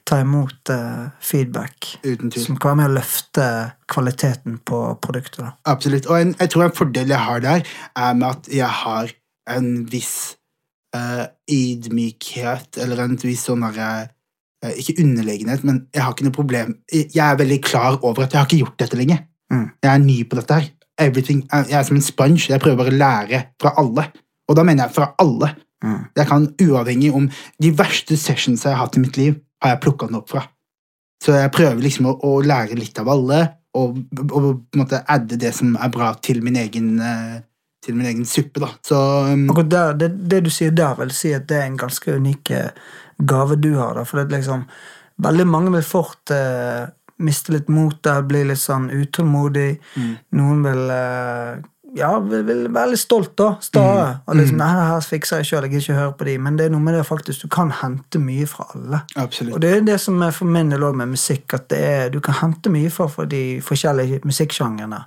ta imot uh, feedback. Som kan være med å løfte kvaliteten på produktet. da. Absolutt. Og en, jeg tror en fordel jeg har der, er med at jeg har en viss uh, ydmykhet, eller en viss sånn derre eh, Ikke underlegenhet, men jeg har ikke noe problem Jeg er veldig klar over at jeg har ikke gjort dette lenge. Mm. Jeg er ny på dette her. Everything, jeg er som en sponge. Jeg prøver bare å lære fra alle. Og da mener jeg fra alle. Mm. Jeg kan uavhengig om De verste sessions jeg har hatt i mitt liv, har jeg plukka den opp fra. Så jeg prøver liksom å, å lære litt av alle, og, og på en måte adde det som er bra til min egen, eh, til min egen suppe, da. Så um, der, det, det du sier der, vil si at det er en ganske unik eh, gave du har. Da, for det er liksom, veldig mange vil fort uh, miste litt motet, bli litt sånn utålmodig. Noen vil eh, ja, vil, være litt stolt, da. Stae. Og liksom, nei, det her fikser jeg sjøl, jeg gidder ikke høre på de. Men det er noe med det faktisk, du kan hente mye fra alle. Absolutt. Og det er det som er for min del også med musikk, at det er, du kan hente mye fra for de forskjellige musikksjangrene.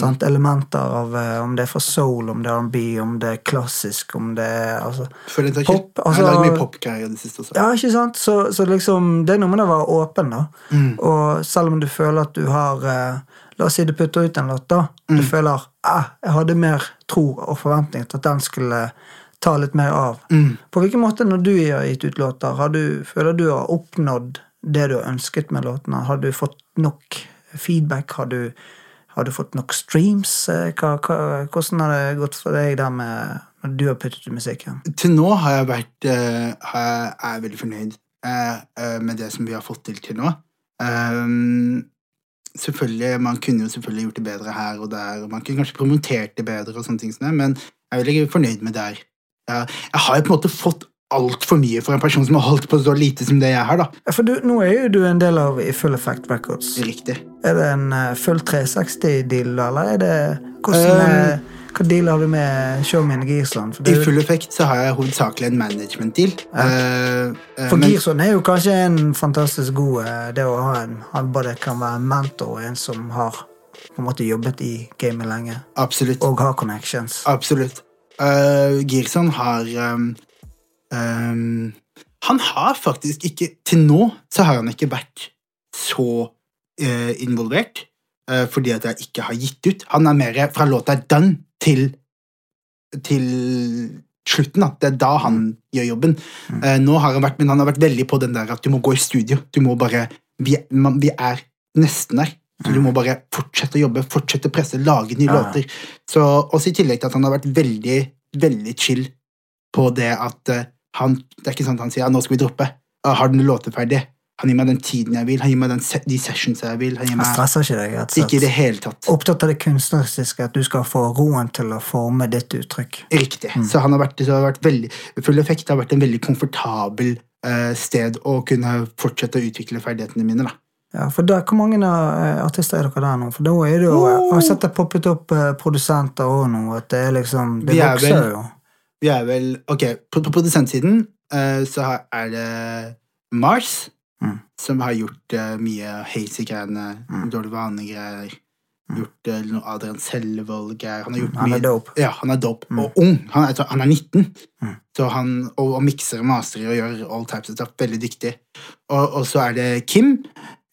Sant? Elementer av eh, om det er fra soul, om det er R&B, om det er klassisk, om det er altså, For det ikke, Pop, altså- har lagd mye popgreier i det siste også. Ja, ikke sant? Så, så liksom, det er noe med det å være åpen, da. Mm. Og selv om du føler at du har eh, La oss si du putter ut en låt, da. Mm. Du føler ah, jeg hadde mer tro og forventning til at den skulle ta litt mer av. Mm. På hvilken måte, når du har gitt ut låter, har du, føler du har oppnådd det du har ønsket med låtene? Har du fått nok feedback? Har du, har du fått nok streams? Eh, Hva, hva, hvordan har det gått for deg der med når du har puttet ut musikken? Til nå har jeg vært uh, har jeg, er veldig fornøyd uh, uh, med det som vi har fått til til nå. Um, selvfølgelig, Man kunne jo selvfølgelig gjort det bedre her og der, og man kunne kanskje promotert det bedre, og sånne ting som det, men jeg er veldig fornøyd med der. Jeg, har jo på en måte fått altfor mye for en person som har holdt på så lite som det jeg har. da. Ja, For du, nå er jo du en del av I Full Effect Records. Riktig. Er det en uh, full 360-deal, eller er det hvordan, eh, Hva deal har du med? For, Um, I full effekt så har jeg hovedsakelig en management-deal. Okay. Uh, for men- Gearsland er jo kanskje en fantastisk god eh, Det å ha en Han både kan være en mentor og en som har på en måte jobbet i gamet lenge, Absolutt. og har connections. Absolutt. Uh, Girson har um, um, Han har faktisk ikke Til nå så har han ikke vært så uh, involvert, eh, fordi at jeg ikke har gitt ut. Han er mer fra låta done til til slutten. Da. Det er da han gjør jobben. Eh, nå har han vært, men han har vært veldig på den der at du må gå i studio. Du må bare Vi, man, vi er nesten der. Så du må bare fortsette å jobbe, fortsette å presse, lage nye Ja. låter. Så, også i tillegg til at han har vært veldig, veldig chill på det at uh, han Det er ikke at han sier nå skal vi droppe. Har du noen låter ferdig? Han gir meg den tiden jeg vil, han gir meg den, se- de sessions jeg vil. Han gir meg... han stresser ikke deg, Altså, Ikke i det hele tatt. Opptatt av det kunstneriske, at du skal få roen til å forme ditt uttrykk. Riktig. Så han har vært, så har vært veldig Full effekt har vært en veldig komfortabel uh, sted å kunne fortsette å utvikle ferdighetene mine. da. Ja, for der, Hvor mange eh, artister er dere der nå? For da er det jo, Jeg har sett det poppet opp eh, produsenter òg nå. at Det er liksom, det Vi er vokser vel- jo. Vi er vel Ok, på, på produsentsiden uh, så er det Mars, Mm. som har gjort uh, mye hazy-greiene, dårlig vane-greier. Gjort uh, noe Adrian Selvold-greier. Han har gjort Han er dope. Ja, han er dope. Og ung. Han er, han er 19. Mm. Så han, og, og mikser og masterer og gjør all types of stuff. Veldig dyktig. Og, og så er det Kim.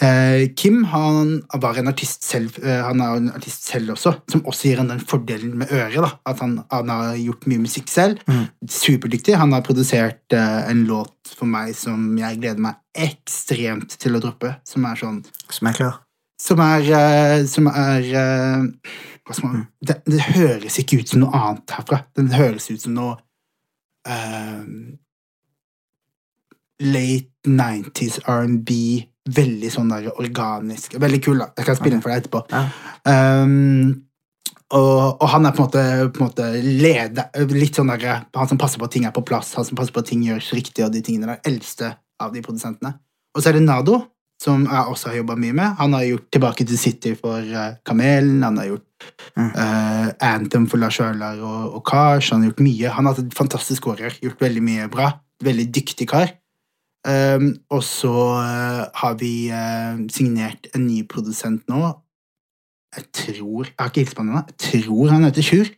Eh, Kim han var en artist selv, eh, han er en artist selv også, som også gir han den fordelen med øret. da, At han, han har gjort mye musikk selv. Mm. Superdyktig. Han har produsert eh, en låt for meg som jeg gleder meg ekstremt til å droppe. Som er sånn Som er klar. Som er, uh, som er uh, hva skal man, det, det høres ikke ut som noe annet herfra. Den høres ut som noe uh, Late 90s R&B. Veldig sånn der organisk. Veldig kul, da. Jeg kan spille den for deg etterpå. Ja. Um, og, og han er på en måte, på en måte leder, litt sånn der, han som passer på at ting er på plass, han som passer på at ting gjøres riktig, og de tingene der. Eldste av de produsentene. Og så er det Nado, som jeg også har jobba mye med. Han har gjort Tilbake til City for uh, Kamelen, han har gjort uh, Anthem for Lars Vaular og, og Kars. Han har gjort mye. Han har hatt et fantastisk år i år, gjort veldig mye bra. Veldig dyktig kar. Um, og så uh, har vi signert en ny produsent nå. Jeg tror Jeg har ikke hilst på han ennå. Jeg tror han heter Sjur.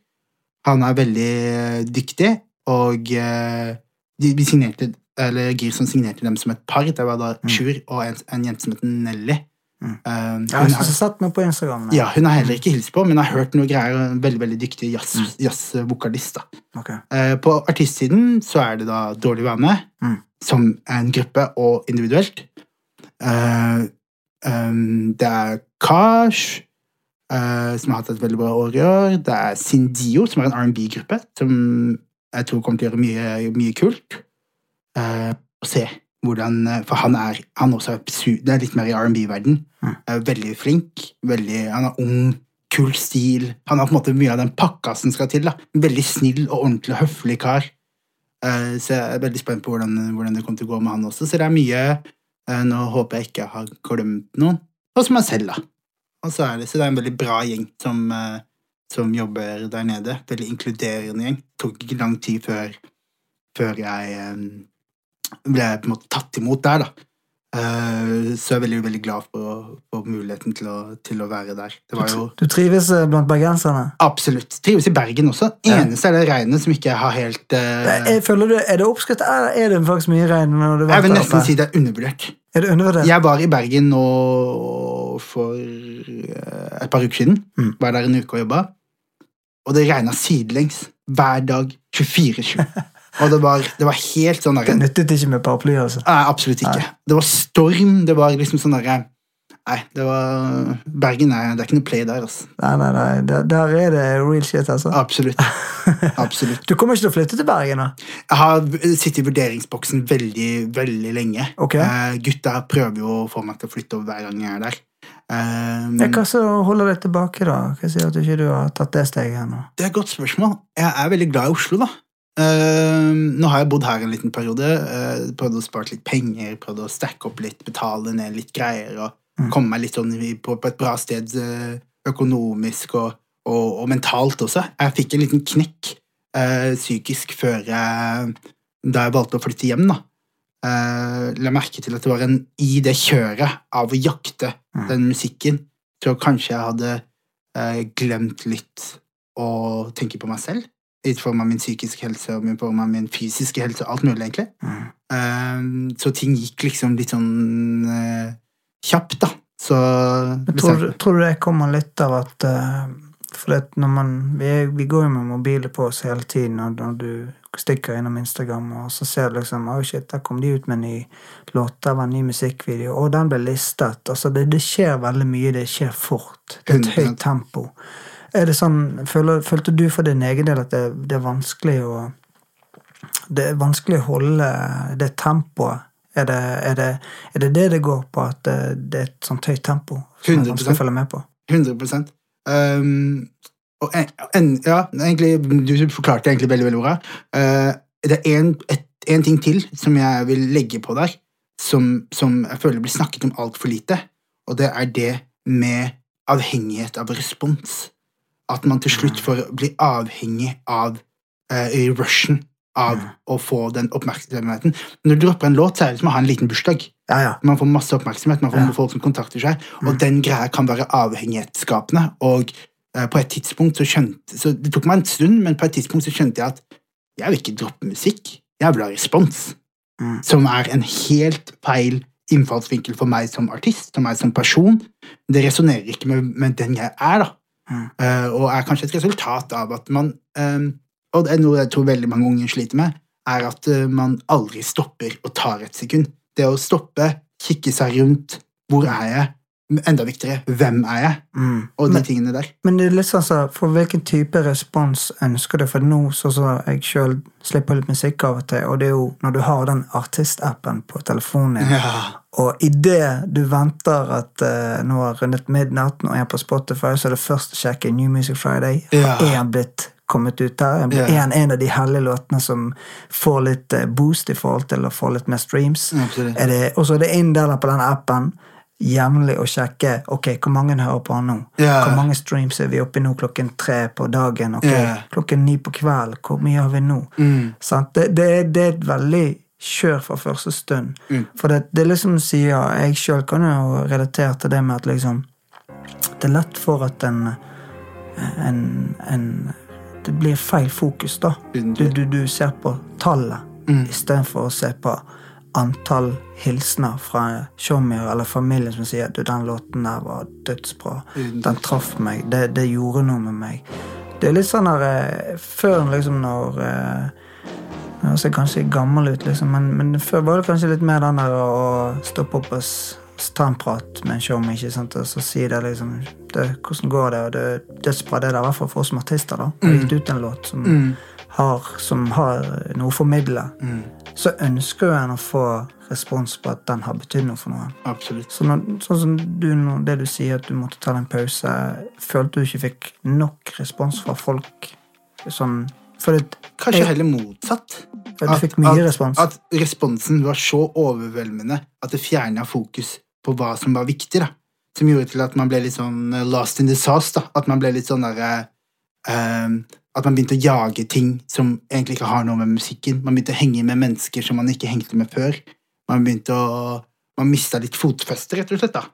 Han er veldig eh, dyktig, og eh, de, vi signerte eller Girson signerte dem som et par. Det var da Sjur og en, en jente som het Nelly. Mm. Um, Jeg har hun har, sett noe på Instagram. ja, hun har heller ikke hilst på, men har hørt noe greier. en Veldig veldig dyktig jazz- jazzvokalist. da. Ok. Eh, På artistsiden så er det da Dårlig vane, Mm. som er en gruppe og individuelt. Uh, um, det er Kars, eh, som har hatt et veldig bra år i år. Det er Sindio, som er en R&B-gruppe, som jeg tror kommer til å gjøre mye, mye kult. Uh, og se hvordan eh, For han er han også er, det er litt mer i R&B-verden. Mm. Er veldig flink. Veldig, han er ung, kul stil. Han har på en måte mye av den pakka som skal til. da. Veldig snill og ordentlig høflig kar. Uh, så jeg er veldig spent på hvordan, hvordan det kommer til å gå med han også. Så det er mye Uh, Nå håper jeg ikke jeg har glemt noen. Og så meg selv, da. Og så er det, så det er en veldig bra gjeng som, eh, som jobber der nede. Veldig inkluderende gjeng. Det tok ikke lang tid før, før jeg eh, ble på en måte tatt imot der, da. Eh, så jeg er veldig, veldig glad for, for muligheten til å, til å være der. Det var jo Du trives blant bergenserne? Absolutt. Trives i Bergen også. Ja. Eneste er det regnet som ikke har helt uh... Jeg, føler du, Er det oppskrytt, eller er det faktisk mye regn? Jeg vil nesten oppe? si det er undervurdert. Er det undervurdert? Jeg var i Bergen nå for eh, et par uker siden. Mm. Var der en uke og jobba. Og det regna sidelengs hver dag 24-7. Og det var, det var helt sånn Det nyttet ikke med paraply, altså. Nei, absolutt ikke. Det var storm. Det var liksom sånn derre Nei, det var Bergen nei, det er ikke noe play der, altså. Nei, nei, nei. Der, der er det real shit, altså. Absolutt. Absolutt. Du kommer ikke til å flytte til Bergen, da? Jeg har sittet i vurderingsboksen veldig, veldig lenge. Ok. Eh, gutta prøver jo å få meg til å flytte over hver gang jeg er der. Ja, hva så holder deg tilbake, da? Hva sier at du ikke har tatt det steget ennå? Det er et godt spørsmål. Jeg er veldig glad i Oslo, da. Eh, nå har jeg bodd her en liten periode. Uh, prøvd å spare litt penger, prøvd å stacke opp litt, betale ned litt greier. og Mm. Komme meg litt sånn på, på et bra sted eh, økonomisk og, og, og mentalt også. Jeg fikk en liten knekk eh, psykisk før jeg Da jeg valgte å flytte hjem, da. Eh, la merke til at det var en i det kjøret av å jakte Mm. den musikken, så kanskje jeg hadde eh, glemt litt å tenke på meg selv. I form av min psykiske helse og i form av min fysiske helse og alt mulig, egentlig. Mm. Eh, så ting gikk liksom litt sånn eh, kjapt, da. Så Tror, tror du det kommer litt av at eh, For når man, vi, er, vi går jo med mobiler på oss hele tiden, og når du stikker innom Instagram, og så ser du liksom oh shit, der kom de ut med en ny låt, der var en ny musikkvideo, og den ble listet. Altså, det, det skjer veldig mye, det skjer fort. Det er et høyt tempo. Er det sånn, føler, Følte du for din egen del at det, det er vanskelig å det er vanskelig å holde det tempoet. Er det er det, er det det går på, at det, er et sånt høyt tempo? Som er 100%. vanskelig å følge med på? 100 um, og en, Ja, egentlig, du forklarte egentlig veldig, veldig bra. Uh, det er en, et, en ting til som jeg vil legge på der, som, som jeg føler blir snakket om altfor lite, og det er det med avhengighet av respons. At man til slutt får bli avhengig av uh, rushen av å få den oppmerksomheten. Når du dropper en låt, så er det som å ha en liten bursdag. Ja, ja. Man får masse oppmerksomhet, man får folk som kontakter seg, og den greia kan være avhengighetsskapende. Og eh, på et tidspunkt så skjønte så Det tok meg en stund, men på et tidspunkt så skjønte jeg at jeg vil ikke droppe musikk, jeg vil ha respons. Mm. Som er en helt feil innfallsvinkel for meg som artist, for meg som person. Det resonnerer ikke med, med den jeg er, da. Mm. Uh, og er kanskje et resultat av at man eh, Og det er noe jeg tror veldig mange unge sliter med, er at eh, man aldri stopper og tar et sekund. Det å stoppe, kikke seg rundt, hvor er jeg? Enda viktigere, hvem er jeg? Mm. Og de Men, tingene der. men det er litt sånn så, for hvilken type respons ønsker du? For nå, sånn som jeg sjøl slipper litt musikk av og til, og det er jo når du har den artistappen på telefonen Ja. Og idet du venter at uh, nå har rundet midnatt og er på Spotify, så er det først å sjekke New Music Friday. Ja. Er han blitt kommet ut der? Er Ja. han en av de hellige låtene som får litt eh, boost i forhold til å få litt mer streams? Er det, og så er det inn der på den appen. jevnlig å sjekke ok, hvor mange hører på han nå. Yeah. Hvor mange streams er vi oppe i nå klokken tre på dagen? ok, yeah. Klokken ni på kveld, hvor mye har vi nå? Mm. Det, det, er- det er et veldig kjør fra første stund. Mm. For det, det er liksom sier Jeg sjøl kan jo relatere til det med at liksom Det er lett for at en, en, en Det blir feil fokus, da. Du, du, du ser på tallet Mm. istedenfor å se på antall hilsener fra showmier eller familien som sier du, den låten der var dødsbra. Den traff meg. Det, det gjorde noe med meg. Det er litt sånn der eh, Før liksom når eh, Jeg ser kanskje gammel ut, liksom, men, men før var det kanskje litt mer den der å stoppe opp og ta en prat med en showmie, ikke sant, og så si det liksom det, Hvordan går det? Og det er dødsbra, det der, i hvert fall for oss som artister, da. Har gitt ut en låt som Mm. har, som har noe å formidle, så ønsker jo en å få respons på at den har betydd noe for noen. Absolutt. Så når, sånn som du, det du sier, at du måtte ta en pause, følte du ikke fikk nok respons fra folk? Sånn, for det, Kanskje jeg, heller motsatt. At, du fikk mye at, respons. At responsen var så overveldende at det fjerna fokus på hva som var viktig. da. Som gjorde til at man ble litt sånn eh, lost in the sauce. da. At man ble litt sånn derre ehm, At man begynte å jage ting som egentlig ikke har noe med musikken. Man begynte å henge med mennesker som man ikke hengte med før. Man begynte å Man mista litt fotfeste, rett og slett. da.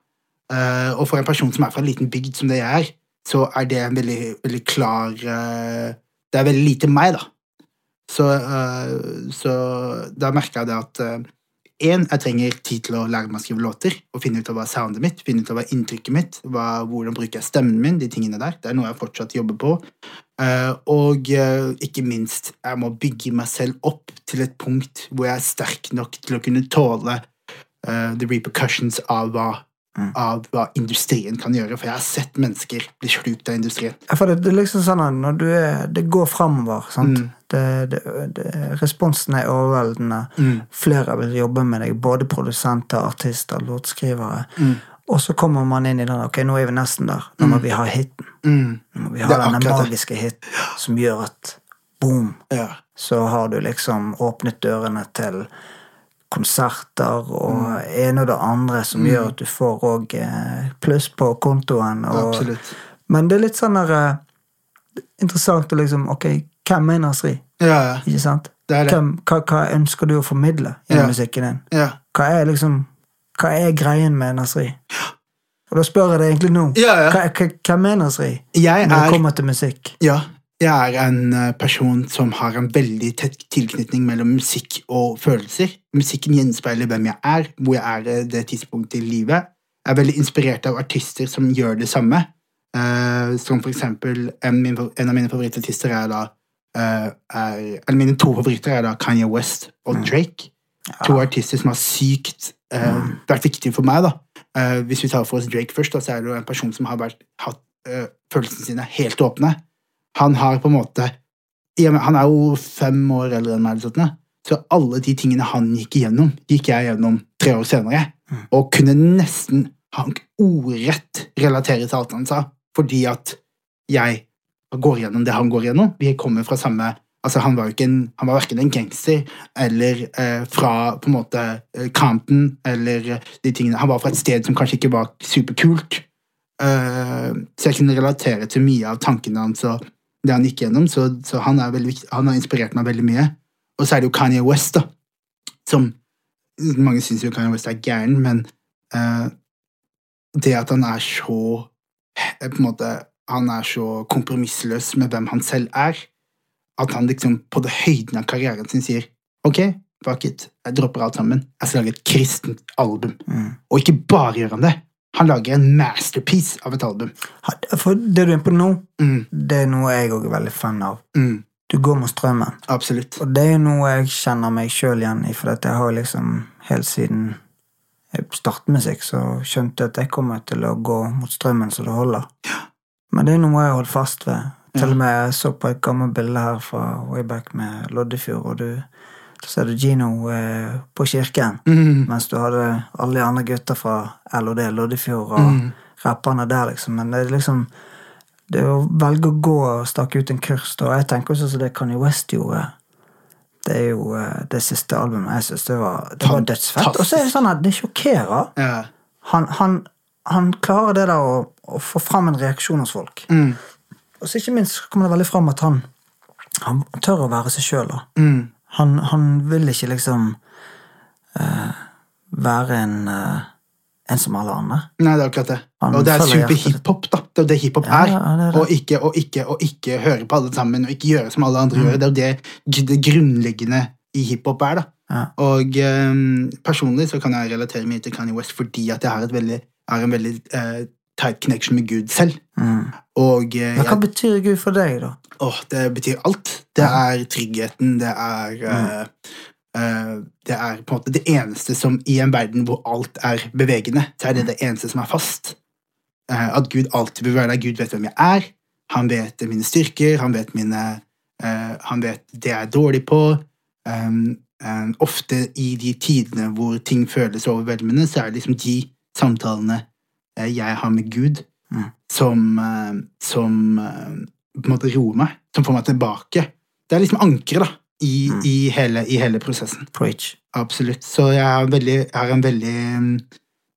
Eh, og for en person som er fra en liten bygd som det jeg er, så er det en veldig, veldig klar eh, Det er veldig lite meg, da. Så, eh, så da merka jeg det at Én, jeg trenger tid til å lære meg å skrive låter og finne ut av hva soundet mitt, finne ut av hva inntrykket mitt, hva, hvordan bruker jeg stemmen min, de tingene der. Det er noe jeg fortsatt jobber på. Eh, og eh, ikke minst, jeg må bygge meg selv opp til et punkt hvor jeg er sterk nok til å kunne tåle eh, the repercussions av hva, av hva industrien kan gjøre. For jeg har sett mennesker bli slukt av industrien. Ja, for det, det liksom sånn når du er, det går framover. Mm. Det, det, det, responsen er overveldende. Mm. Flere vil jobbe med deg, både produsenter, artister, låtskrivere. Mm. Og så kommer man inn i den ok, nå er vi nesten der. Nå må vi ha hiten. Mm. Nå må vi ha denne magiske hiten som gjør at boom, Ja. så har du liksom åpnet dørene til konserter og Mm. ene og det andre som gjør at du får òg pluss på kontoen. Og, Absolutt. Men det er litt sånn der eh, interessant å liksom Ok, hvem er Nasri? Ja, ja. Ikke sant? Det det. Hvem, hva, hva ønsker du å formidle i Ja. musikken din? Ja. Hva er liksom Hva er greien med Nasri? Og da spør jeg deg egentlig nå. Ja, ja. Hva, hva, hvem er Nasri Jeg når det er, kommer til musikk? ja, jeg er en eh, person som har en veldig tett tilknytning mellom musikk og følelser. Musikken gjenspeiler hvem jeg er, hvor jeg er i det tidspunktet i livet. Jeg er veldig inspirert av artister som gjør det samme. Uh, som for eksempel en, min, en av mine favorittartister er da uh, er, Eller mine to favoritter er da Kanye West og Drake. To artister som har sykt eh, vært viktige for meg. da. Eh, hvis vi tar for oss Drake først, da, så er det jo en person som har vært, hatt eh, følelsene sine helt åpne. Han har på en måte ja, Han er jo fem år eldre enn meg, eller sånt, så alle de tingene han gikk igjennom, gikk jeg gjennom tre år senere. Og kunne nesten han ordrett relatere til alt han sa, fordi at jeg går gjennom det han går gjennom. Vi kommer fra samme Altså, han var jo ikke en, han var verken en gangster eller eh, fra på en måte eh, eller eh, de tingene. Han var fra et sted som kanskje ikke var superkult. Eh, så jeg kunne relatere til mye av tankene hans og det han gikk gjennom, så, så han, er veldig, han har inspirert meg veldig mye. Og så er det jo Kanye West, da, som Mange syns jo Kanye West er gæren, men uh, det at han er så eh, på en måte, Han er så kompromissløs med hvem han selv er, at han liksom på det høyden av karrieren sin sier ok, fuck it, jeg dropper alt sammen. Jeg skal lage et kristent album. Mm. Og ikke bare gjør han det. Han lager en masterpiece av et album. For det du er på nå, Mm, det er noe jeg òg er veldig fan av. mm, Du går mot strømmen. absolutt. Og det er noe jeg kjenner meg sjøl igjen i, for jeg har liksom helt siden jeg startet musikk, så skjønte jeg at jeg kommer til å gå mot strømmen så det holder. Ja. Men det er noe jeg har holdt fast ved. Til og med jeg så på et gammelt bilde her fra Wayback med Loddefjord, og du så ser du Gino eh, på kirken, Mm, mens du hadde alle de andre gutta fra LOD, Loddefjord og Mm. rapperne der, liksom. Men det er liksom Det å velge å gå og stake ut en kurs, da. Jeg tenker også som det Kanye West gjorde. Det er jo eh, det siste albumet jeg syns det var, det var dødsfett. Og så er det sånn at det sjokkerer. ja. han, han, han klarer det der å, å få fram en reaksjon hos folk. Mm. Og så ikke minst kommer det veldig fram at han, han tør å være seg sjøl. Mm. Han, han vil ikke liksom uh, være en, eh, en som alle andre. Nei, det er akkurat det. Han Og det er følger super hjertet sitt. hiphop, da. Det er jo det hiphop Ja, er. ja, det er det. Og, ikke, og, ikke, og ikke høre på alle sammen, og ikke gjøre som alle andre gjør. Det er jo det, det grunnleggende i hiphop er, da. Ja. Og um, personlig så kan jeg relatere mye til Kanye West fordi at jeg har, et veldig, har en veldig uh, tight connection med Gud selv. Mm. Og uh, hva jeg, betyr Gud for deg, da? åh, det betyr alt. Det er tryggheten, det er Mm. Eh, Det er på en måte det eneste som i en verden hvor alt er bevegende, så er det det eneste som er fast. Eh, at Gud alltid vil være der. Gud vet hvem jeg er. Han vet mine styrker, han vet mine eh, Han vet det jeg er dårlig på. Um, um, ofte i de tidene hvor ting føles overveldende, så er det liksom de samtalene jeg har med Gud, Mm. som, som på en måte roer meg, som får meg tilbake. Det er liksom ankeret da, i, Mm. i, hele, i hele prosessen. Preach. Absolutt. Så jeg har, veldig, jeg har en veldig mm,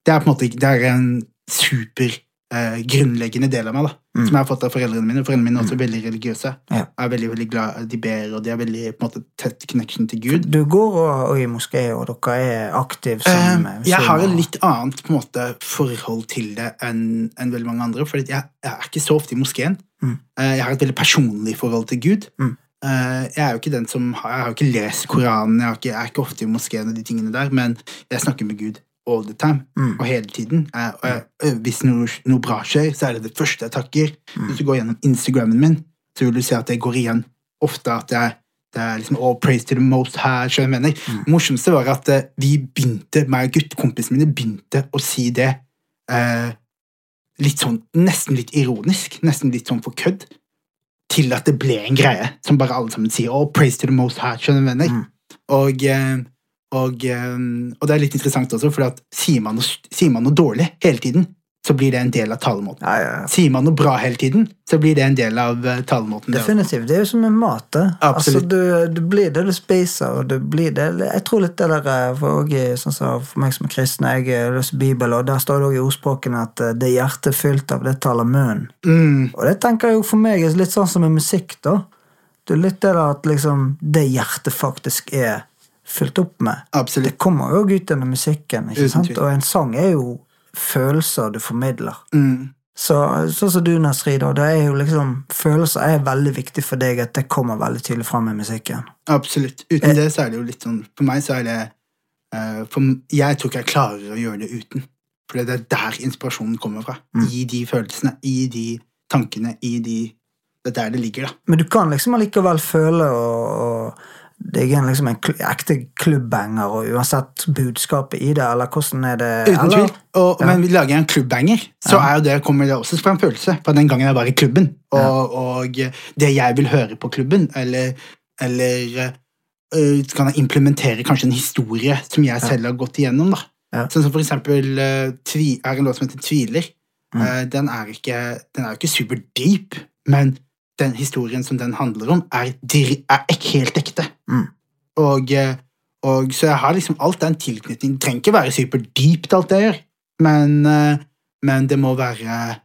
Det er på en måte det er en super eh, grunnleggende del av meg, da, Mm. som jeg har fått av foreldrene mine. Foreldrene mine er også veldig religiøse. Ja. Jeg er veldig, veldig glad De ber, og de har veldig på en måte tett connection til Gud. Du går og, og i moské, og dere er aktive som Eh, jeg har et litt annet på en måte, forhold til det enn en veldig mange andre. For jeg, jeg er ikke så ofte i moskeen. Mm. Eh, jeg har et veldig personlig forhold til Gud. Mm. Eh, jeg er jo ikke den som har, jeg har ikke lest Koranen, jeg, har ikke, jeg er ikke ofte i moskeen, og de tingene der, men jeg snakker med Gud all the time, Mm. og hele tiden. Eh, og jeg, eh, hvis noe, noe bra skjer, så er det det første jeg takker. Mm. Hvis du går gjennom Instagrammen min, så vil du se at det går igjen ofte at jeg det er liksom all praise to the most her, skjønner jeg mener. Mm. Det morsomste var at vi begynte, meg og guttekompisene mine begynte å si det eh, litt sånn, nesten litt ironisk, nesten litt sånn for kødd, til at det ble en greie som bare alle sammen sier. Oh, praise to the most high. skjønner du hva. Mm. Og, eh, og, eh, og det er litt interessant også, for sier man, noe, sier man noe dårlig hele tiden, så blir det en del av talemåten. Ja, ja, ja. Sier man noe bra hele tiden, så blir det en del av eh, talemåten. Definitivt. Det er jo som med mat. Altså, du, du blir det du spiser, og du blir det Jeg tror litt det der eh, for, også, sånn så, for meg som er kristen, jeg eh, leser Bibelen, og der står det også i ordspråkene at det det hjertet er fylt av, det taler munnen. Mm, Og det tenker jeg jo for meg er litt sånn som med musikk, da. Det er litt det der at liksom det hjertet faktisk er fylt opp med. absolutt. Det kommer jo ut gjennom musikken, ikke sant? Og en sang er jo følelser du formidler. Mm, Så sånn som du, Nasrid, det er jo liksom Følelser er veldig viktig for deg at det kommer veldig tydelig fram i musikken. absolutt. Uten det så er det jo litt sånn For meg så er det uh, for Jeg tror ikke jeg klarer å gjøre det uten. For det er der inspirasjonen kommer fra. Mm. I de følelsene, i de tankene, i de Det er der det ligger, da. Men du kan liksom allikevel føle og, og det er liksom en kl ekte klubbbanger, og uansett budskapet i det, eller hvordan er det Uten eller? tvil. Og, Ja. Men vi lager en klubbbanger, så Ja. er jo det, kommer det også fra en følelse fra den gangen jeg var i klubben. Og, og det jeg vil høre på klubben, eller, eller øh, kan jeg implementere kanskje en historie som jeg selv har gått igjennom. da. Ja. Sånn som for eksempel uh, tvi, er en låt som heter Tviler. Mm. Uh, den, er ikke, den er jo ikke super deep, men den historien som den handler om, er, er ek- helt ekte. Mm. Og, eh, og så jeg har liksom alt den tilknytningen. Det trenger ikke være super deep, alt det gjør, men, eh, men det må være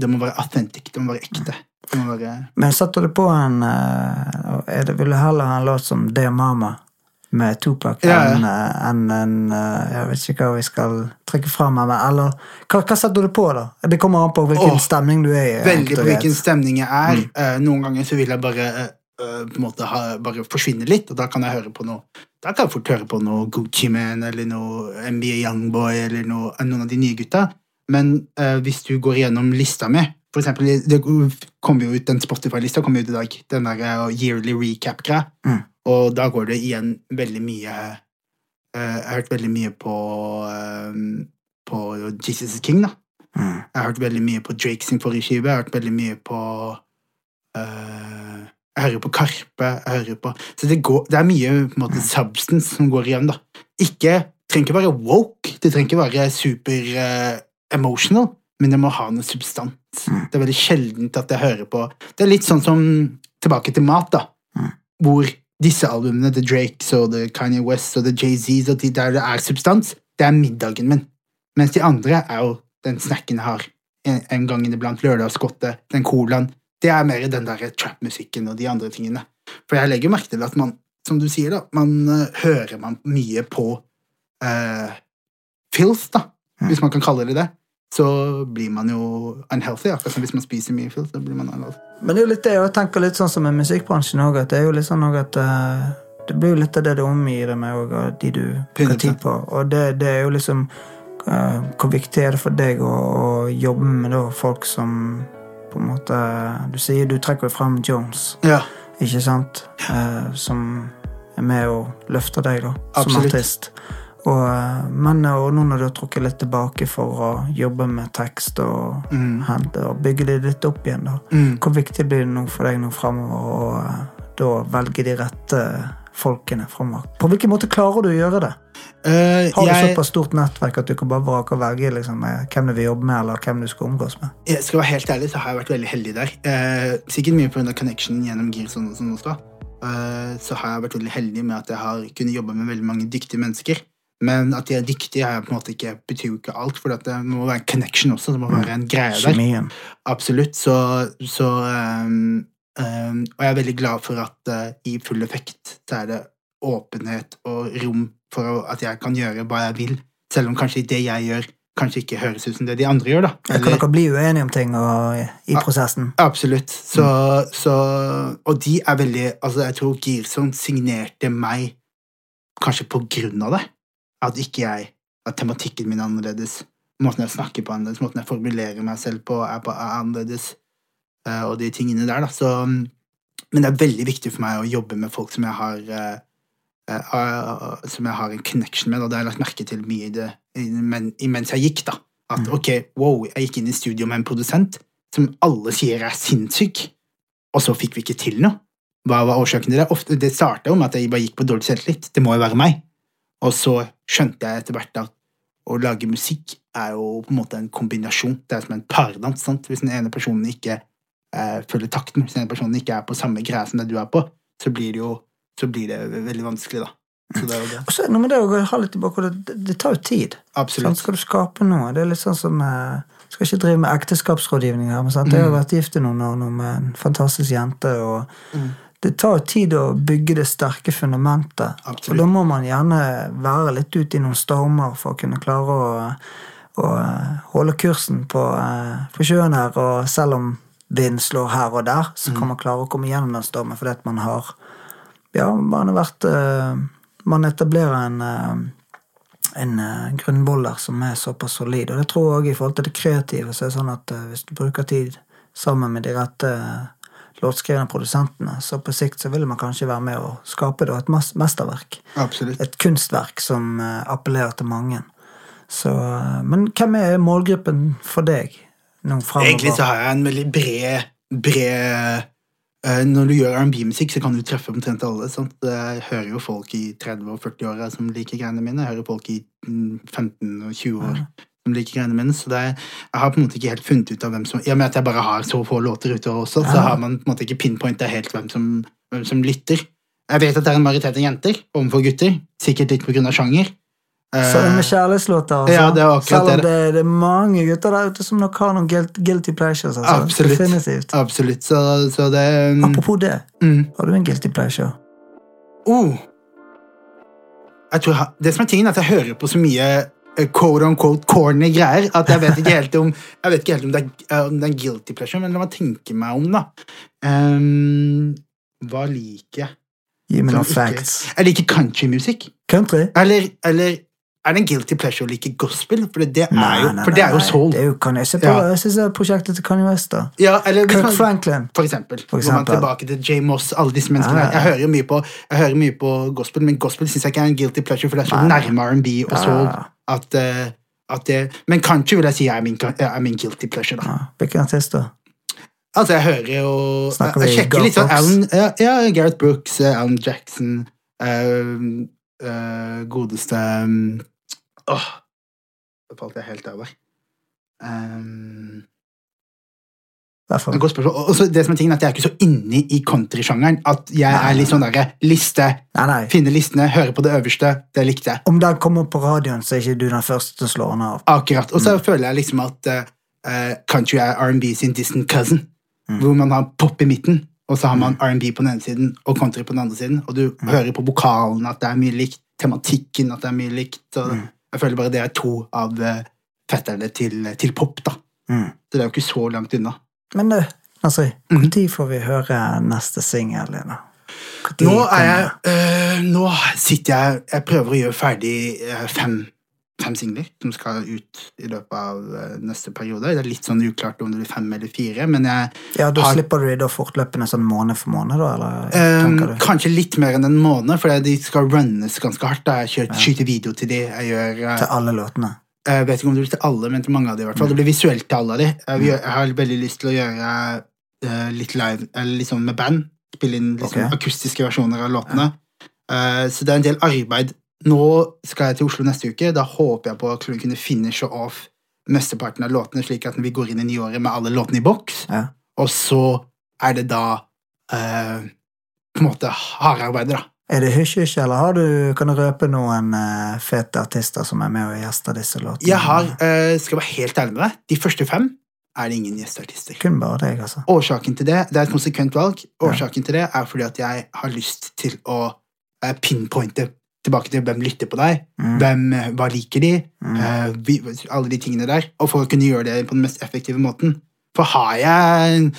Det må være authentic. Det må være ekte. Det må være Men setter du på en det, Vil du heller ha en låt som Dear Mama med Tupac Ja, ja. enn en, en eh, Jeg vet ikke hva vi skal trekke fram her, eller hva, hva setter du på, da? Det kommer an på hvilken Åh, stemning du er i. Veldig på hvilken stemning jeg er. Mm. Uh, noen ganger så vil jeg bare eh, eh, på en måte ha, bare forsvinne litt, og da kan jeg høre på noe Da kan jeg fort høre på noe Gucci Man eller noe NBA Youngboy eller noe, noen av de nye gutta. Men uh, hvis du går gjennom lista mi For eksempel, det kom jo ut, den Spotify-lista kommer ut i dag. Den der eh, yearly recap-greia. Mm. Og da går det igjen veldig mye eh, Jeg har hørt veldig mye på eh, på Jesus is King, da. Mm. Jeg har hørt veldig mye på Drake sin forrige skive. Jeg har hørt veldig mye på uh, Jeg hører på Karpe. Jeg hører på Så det, går, det er mye på en måte, substance som går igjen. da. Ikke, trenger ikke være woke, det trenger ikke være super uh, emotional, men det må ha noe substans. Mm. Det er veldig sjeldent at jeg hører på Det er litt sånn som Tilbake til mat, da. Mm. Hvor disse albumene, The Drakes og The Kanye West og The Jay-Z's, og de der det er substans, det er middagen min. Mens de andre er jo den snacken jeg har en, en gang iblant, lørdagsgodtet, den colaen. Det er mer den der trap-musikken og de andre tingene. For jeg legger merke til at man, som du sier, da, man eh, hører man mye på uh, filth, da, hvis man kan kalle det det. Så blir man jo unhealthy. Akkurat som hvis man spiser mye filth, så blir man unhealthy. Men det er jo litt det jeg tenker litt sånn som med musikkbransjen òg, at det er jo litt sånn at eh, det blir jo litt av det du omgir deg med, og av de du bruker tid på. Og det, det er jo liksom uh, Hvor viktig er det for deg å, å jobbe med da folk som på en måte Du sier du trekker jo frem Jones, Ja, ikke sant? Uh, som er med og løfter deg, da, som Absolutt. artist. Og, eh, men og nå når du har trukket litt tilbake for å jobbe med tekst og hente og bygge det litt opp igjen, da. Mm. Hvor viktig blir det nå for deg nå fremover å eh, da velge de rette folkene fremover? På hvilken måte klarer du å gjøre det? Uh, Har du jeg, såpass stort nettverk at du kan bare vrake og velge liksom, eh, hvem du vil jobbe med, eller hvem du skal omgås med? jeg skal være helt ærlig, så har jeg vært veldig heldig der. Uh, sikkert mye pga. connection gjennom Gearson og sånn også. Uh, så har jeg vært veldig heldig med at jeg har kunnet jobbe med veldig mange dyktige mennesker. Men at de er dyktige, er på en måte ikke, betyr jo ikke alt, for det må være en connection også. Det må være en greie der. Kjemien. Absolutt. Så, så um, um, Og jeg er veldig glad for at uh, i full effekt så er det åpenhet og rom for at jeg kan gjøre hva jeg vil, selv om kanskje det jeg gjør, kanskje ikke høres ut som det de andre gjør. da. Kan dere bli uenige om ting og, i prosessen? Absolutt. Så, så Og de er veldig Altså, jeg tror Girson signerte meg kanskje på grunn av det. At ikke jeg At tematikken min er annerledes. Måten jeg snakker på er annerledes, måten jeg formulerer meg selv på, er, på, er annerledes. eh, og de tingene der, da. Så mm, Men det er veldig viktig for meg å jobbe med folk som jeg har eh, eh, Som jeg har en connection med, og det har jeg lagt merke til mye i det men, imens jeg gikk, da. At ok, wow, jeg gikk inn i studio med en produsent som alle sier er sinnssyk, og så fikk vi ikke til noe. Hva var årsaken til det? Ofte, det starta med at jeg bare gikk på dårlig selvtillit. Det må jo være meg. Og så skjønte jeg etter hvert at å lage musikk er jo på en måte en kombinasjon. Det er som en pardans. sant? Hvis den ene personen ikke eh, følger takten, hvis den ene personen ikke er på samme greie som det du er på, så blir det jo så blir det veldig vanskelig, da. Så det er jo det. Og så er det noe med det å ha litt tilbake, det, det tar jo tid. Absolutt. Sånn, Skal du skape noe? Det er litt sånn som eh, Skal ikke drive med ekteskapsrådgivning her, men sant? jeg har vært gift i noen år nå med en fantastisk jente, og det tar jo tid å bygge det sterke fundamentet. Absolutt. Og da må man gjerne være litt ute i noen stormer for å kunne klare å, å holde kursen på, eh, på sjøen her, og selv om vind slår her og der, så kan man klare å komme gjennom den stormen fordi at man har ja, man har vært eh, Man etablerer en eh, en grunnboller som er såpass solid. Og det tror jeg også i forhold til det kreative. så er det sånn at Hvis du bruker tid sammen med de rette låtskrivende produsentene, så på sikt så vil man kanskje være med å skape da, et mesterverk. Absolutt. Et kunstverk som eh, appellerer til mange. Så, eh, men hvem er målgruppen for deg nå fremover? Egentlig så har jeg en veldig bred, bred eh, Når du gjør R&B-musikk, så kan du treffe omtrent alle. Sant? Jeg hører jo folk i 30- og 40-åra som liker greiene mine. Jeg hører folk i mm, 15- og 20 år som liker greiene mine. Så er, jeg har på en måte ikke helt funnet ut av hvem som I og med at jeg bare har så få låter ute også, så har man på en måte ikke pinpointa helt hvem som, hvem som lytter. Jeg vet at det er en majoritet av jenter overfor gutter, sikkert litt av sjanger. Så det Eh, med kjærlighetslåter, altså. Ja, det er Selv om det. det, er mange gutter der ute som nok har noen guilty pleasures. Altså. Absolutt. Definitivt. Absolutt. Så, så det um... Apropos det, mm. har du en guilty pleasure? Oh. Jeg tror, det som er tingen, er at jeg hører på så mye quote on quote corny greier at jeg vet ikke helt om, jeg vet ikke helt om, det, er, eh, om det er guilty pleasure, men la meg tenke meg om, da. Um, hva liker jeg? Gi meg noen facts. Jeg liker countrymusikk. Country? Eller, eller er det en guilty pleasure å like gospel? For det, er, er jo, for det er jo nei, soul. Det er jo Kanye. Se på Ja. prosjektet til Kanye West, da. Ja, eller Kirk man- Franklin. For eksempel. For Går man tilbake til J. Moss, alle disse menneskene. Ja, her. ja. Jeg hører jo mye på, mye på gospel, men gospel syns jeg ikke er en guilty pleasure, for det er så Nei. nærme R&B og Ja. soul at, eh, at det Men kanskje vil jeg si er min, er min guilty pleasure, da. Hvilken artist, da? Altså, jeg hører jo Snakker vi sjekker litt sånn Alan, ja, ja, Gareth Brooks, eh, Alan Jackson uh, uh, Godeste um, Åh, da falt jeg helt av der. Um, Derfor. Godt spørsmål. Og det som er tingen at Jeg er ikke så inni i countrysjangeren. At jeg er litt sånn derre liste, Nei, nei. finne listene, høre på det øverste. Det likte jeg. Om det kommer på radioen, så er ikke du den første til å slå den av. Akkurat. Og så Mm. føler jeg liksom at eh, country er R&B sin distant cousin. Mm. Hvor man har pop i midten, og så har man R&B på den ene siden og country på den andre siden. Og du Mm. hører på vokalen at det er mye likt, tematikken at det er mye likt. Og Mm. jeg føler bare det er to av eh, fetterne til, til pop, da. Mm. Så det er jo ikke så langt unna. Men du, altså, Mhm. når får vi høre neste singel tid Nå er jeg øh, Nå sitter jeg Jeg prøver å gjøre ferdig øh, fem, fem singler som skal ut i løpet av øh, neste periode. Det er litt sånn uklart om det blir fem eller fire, men jeg Ja, Da har- slipper du de da fortløpende sånn måned for måned, da? Eller øh? Kanskje litt mer enn en måned, for de skal runnes ganske hardt. Da. Jeg kjører, skyter video til de. Jeg gjør Til alle låtene? Jeg vet ikke om det blir til alle, men til mange av de i hvert fall. Det blir visuelt til alle av de. Jeg, vil- har veldig lyst til å gjøre eh, litt live, eller liksom med band. Spille inn liksom, okay. akustiske versjoner av låtene. Eh, så det er en del arbeid. Nå skal jeg til Oslo neste uke. Da håper jeg på å kunne finishe off mesteparten av låtene, slik at vi går inn i nyåret med alle låtene i boks. Ja. Og så er det da eh, på en måte hardarbeidet, da. Er det hysj-hysj, eller har du, kan du røpe noen uh, fete artister som er med og gjester disse låtene? Jeg har, uh, skal være helt ærlig med deg, de første fem er det ingen gjesteartister. Kun bare deg, altså. Årsaken til det det er et konsekvent valg. Årsaken til det er fordi at jeg har lyst til å uh, pinpointe tilbake til hvem lytter på deg, Mm. hvem, hva liker de, eh, vi, alle de tingene der, og for å kunne gjøre det på den mest effektive måten. For har jeg en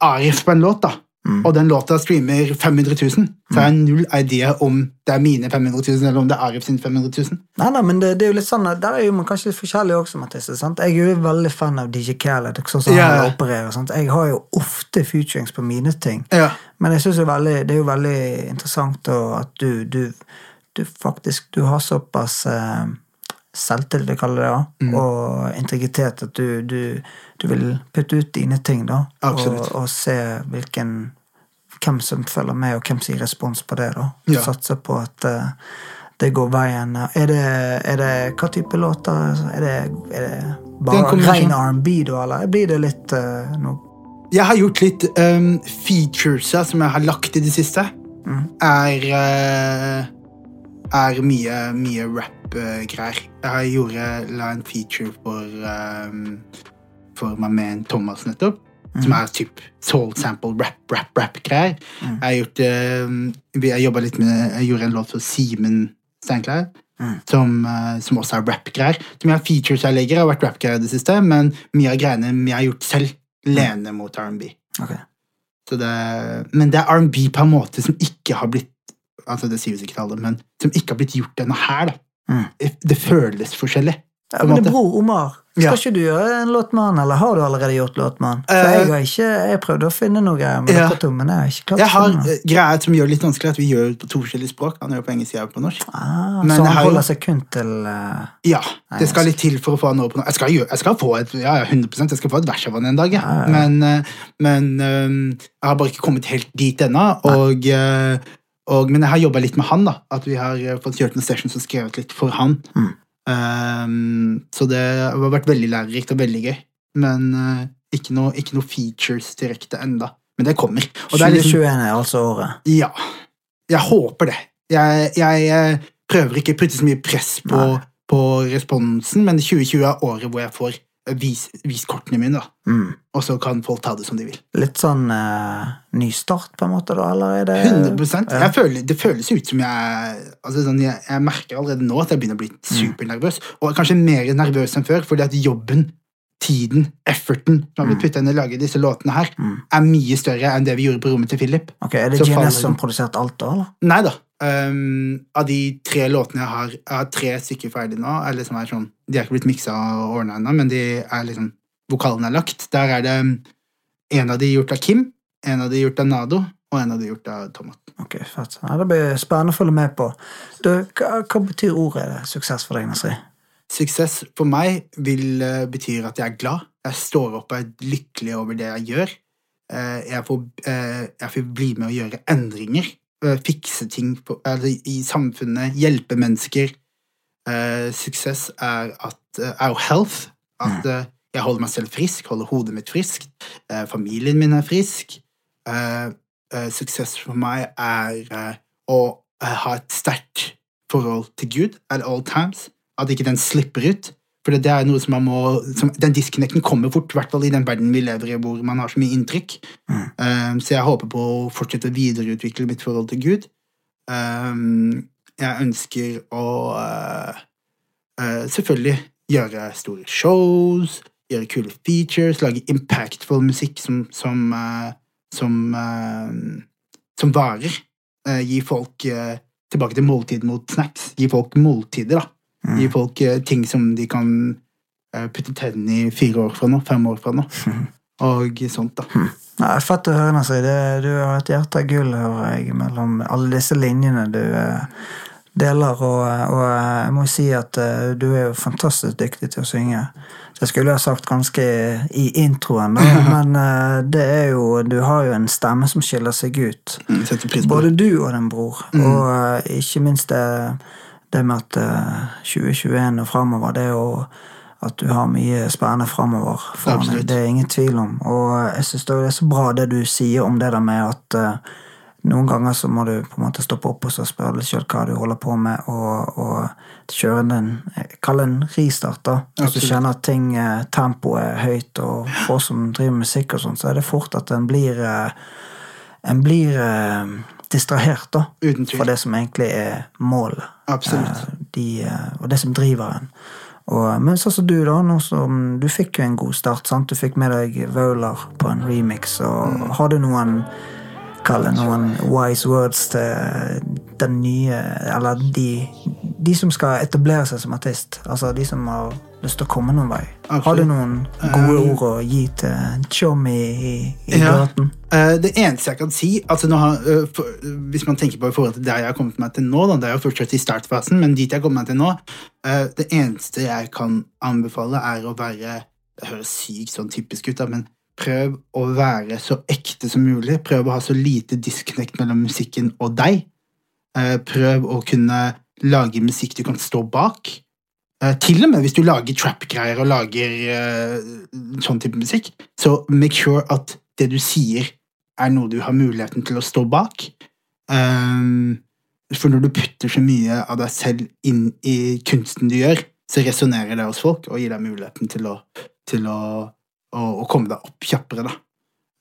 Arif på en låt, da, Mm. og den låta streamer 500 000, så har jeg null idea om det er mine 500 000, eller om det er Arif sin 500 000. Nei, nei, men det, det er jo litt sånn Der er jo man kanskje litt forskjellig også Mathis. Sant? Jeg er jo veldig fan av DJ Khaled, sånn som yeah. han opererer. Sant? Jeg har jo ofte futurings på mine ting. Ja. Men jeg synes det, er veldig, det er jo veldig interessant at du, du, du faktisk du har såpass eh, selvtillit, kaller det, Mm. og integritet at du, du, du vil putte ut dine ting, da. Og, og se hvilken hvem som følger med, og hvem som gir respons på det. da. Ja. Satse på at uh, det går veien. Er det, er det Hva type låter? Er det, er det Det en bare ren R&B, da, eller blir det litt uh, noe Jeg har gjort litt um, features som jeg har lagt i det siste. Er uh, Er mye, mye rap-greier. jeg gjorde, la en feature for um, For meg med en Thomas nettopp. Som er typ soul sample rap, rap, rap-greier. Jeg har gjort um, Jeg litt med Jeg gjorde en låt for Simen Steinklein. Som, uh, som også er rap-greier. Så mye har features jeg legger, har vært rap-greier i det siste, men mye av greiene jeg har gjort selv, lener mot R&B. Okay. Det, men det er R&B på en måte som ikke har blitt altså det sier vi sikkert alle, men som ikke har blitt gjort ennå her. da. Mm. Det føles forskjellig. Ja, men det er Bror Omar, skal Ja. ikke du gjøre en låt med han, eller har du allerede gjort låt med han? For Eh, jeg har ikke, jeg prøvde å finne noe greier med Ja. dere men jeg har ikke klart Jeg å finne noe. eh, greier som gjør det litt vanskelig, at vi gjør det på to forskjellige språk. Han gjør på engelsk, jeg på norsk. Ah, men så han holder seg kun til uh, Ja, det skal litt til for å få han over på norsk. Jeg skal, jeg skal få et ja, ja, 100% jeg skal få et vers av han en dag, ja. Men, men um, jeg har bare ikke kommet helt dit ennå. Og, og, men jeg har jobba litt med han, da. At vi har eh, fått kjørt noen sessions og skrevet litt for han. Mm. Um, så det har vært veldig lærerikt og veldig gøy. Men uh, ikke, noe, ikke noe features direkte enda. Men det kommer. Og det er liksom, 2021 er altså året. ja. Jeg håper det. Jeg, jeg eh, prøver ikke å putte så mye press på, på responsen, men 2020 er året hvor jeg får eh, vis, kortene mine, da. Mm. Og så kan folk ta det som de vil. Litt sånn uh, nystart, på en måte, da, eller er det 100 Ja. jeg føler, Det føles ut som jeg altså sånn, jeg, jeg merker allerede nå at jeg begynner å bli Mm. supernervøs. Og kanskje mer nervøs enn før, fordi at jobben, tiden, efforten som har blitt putta inn i å lage disse låtene her, Mm. er mye større enn det vi gjorde på rommet til Philip. Ok, Er det GNS som produserte alt, da? eller? Nei da. Um, av de tre låtene jeg har Jeg har tre stykker ferdig nå. Er liksom er sånn, De har ikke blitt miksa og ordna ennå, men de er liksom vokalen er lagt. Der er det en av de gjort av Kim, en av de gjort av Nado, og en av de gjort av Tomat. Ok, fett. Ja, det blir spennende å følge med på. Du, hva, hva betyr ordet suksess for deg, Nasri? Suksess for meg vil uh, bety at jeg er glad. Jeg står opp og er lykkelig over det jeg gjør. Uh, jeg, får, uh, jeg får bli med å gjøre endringer. Eh, fikse ting på, eller, i samfunnet. Hjelpe mennesker. Uh, suksess er, at, uh, er health. At uh, Jeg holder meg selv frisk, holder hodet mitt friskt, uh, familien min er frisk. Suksess for meg er å ha et sterkt forhold til Gud at all times. At ikke den slipper ut. For det er noe som man må som, Den disconnecten kommer fort, i hvert fall i den verden vi lever i, hvor man har så mye inntrykk. Eh, så jeg håper på å fortsette å videreutvikle mitt forhold til Gud. Um, jeg ønsker å uh, uh, selvfølgelig gjøre store shows, gjøre kule features, lage impactful musikk som som, uh, som, som varer. Gi folk tilbake til måltid mot snacks. Gi folk måltider, da. Gi folk eh, ting som de kan eh, putte tennene i fire år fra nå, fem år fra nå. Og sånt, da. Nei, Fett å høre, Nasri. Du har et hjerte av gull, hører jeg, mellom alle disse linjene du eh, deler. Og, og jeg må si at du er jo fantastisk dyktig til å synge. Det skulle jeg ha sagt ganske i introen, da, men det er jo Du har jo en stemme som skiller seg ut. Mm, Både du og din bror. Og eh, ikke minst det, det med at eh, 2021 og framover, det er jo at du har mye spennende framover. foran deg. Det er ingen tvil om. Og jeg syns det er så bra det du sier om det der med at eh, noen ganger så må du på en måte stoppe opp og så spørre deg sjøl hva du holder på med, og, og kjøre en Kall det en ristart, da. Hvis du kjenner at ting, eh, tempoet er høyt, og oss som driver med musikk og sånn, så er det fort at en blir eh, en blir eh, distrahert, da. For det som egentlig er målet. Absolutt. Eh, de, eh, og det som driver en. Og, men sånn som du, da. Som, du fikk jo en god start. sant? Du fikk med deg Vaular på en remix, og Mm. har du noen Kall noen wise words til den nye Eller de, de som skal etablere seg som artist. Altså de som har lyst til å komme noen vei. Har du noen gode Um, ord å gi til Tjommi i, i Ja. gaten? Uh, det eneste jeg kan si altså har, uh, for, Hvis man tenker på i forhold til der jeg har kommet meg til nå, da, det er jo fortsatt i startfasen, men dit jeg har kommet meg til nå eh, Det eneste jeg kan anbefale, er å være Det høres sykt sånn typisk ut, da, men prøv å være så ekte som mulig. Prøv å ha så lite disconnect mellom musikken og deg. Prøv å kunne lage musikk du kan stå bak. Eh, til og med hvis du lager trap-greier og lager uh, sånn type musikk, så make sure at det du sier, er noe du har muligheten til å stå bak. Um, for når du putter så mye av deg selv inn i kunsten du gjør, så resonnerer det hos folk og gir deg muligheten til å, til å, å, å komme deg opp kjappere.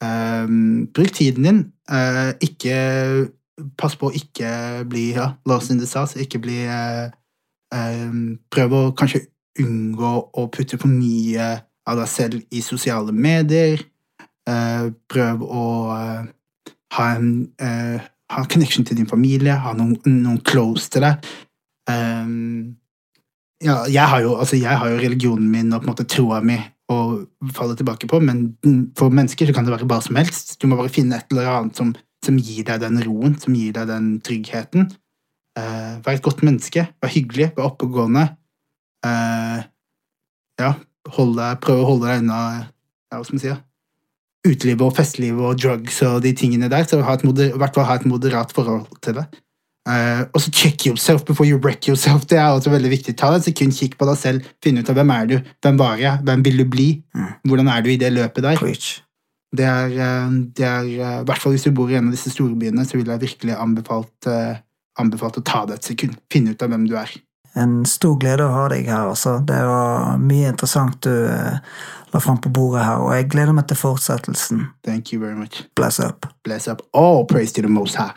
Ehm, bruk tiden din. Uh, ikke Pass på å ikke bli ja, lost in the sauce. Ikke bli ehm, Prøv å kanskje unngå å putte for mye av deg selv i sosiale medier. Eh, prøv å eh, ha en eh, ha connection til din familie, ha noen, noen close til deg. Ehm, ja, jeg har, jo, altså jeg har jo religionen min og på en måte troa mi å falle tilbake på, men for mennesker så kan det være hva som helst. Du må bare finne et eller annet som, som gir deg den roen, som gir deg den tryggheten. Eh, vær et godt menneske, vær hyggelig, vær oppegående. Uh, ja, hold deg, prøv å holde deg unna ja, hva skal man si, ja? utelivet og festlivet og drugs og de tingene der, så ha et moder, hvert fall ha et moderat forhold til det. Uh, og så check yourself before you wreck yourself. Det er også veldig viktig. Ta et sekund, kikk på deg selv, finn ut av hvem er du, hvem var jeg, hvem vil du bli, hvordan er du i det løpet der. Preach. Det er, det i hvert fall hvis du bor i en av disse storbyene, så vil jeg virkelig anbefalt, eh, anbefalt å ta deg et sekund. Finne ut av hvem du er. En stor glede å ha deg her. Altså. Det var mye interessant du eh, la fram på bordet her, og jeg gleder meg til fortsettelsen. Thank you very much. Bless up. Bless up. All praise to the most high.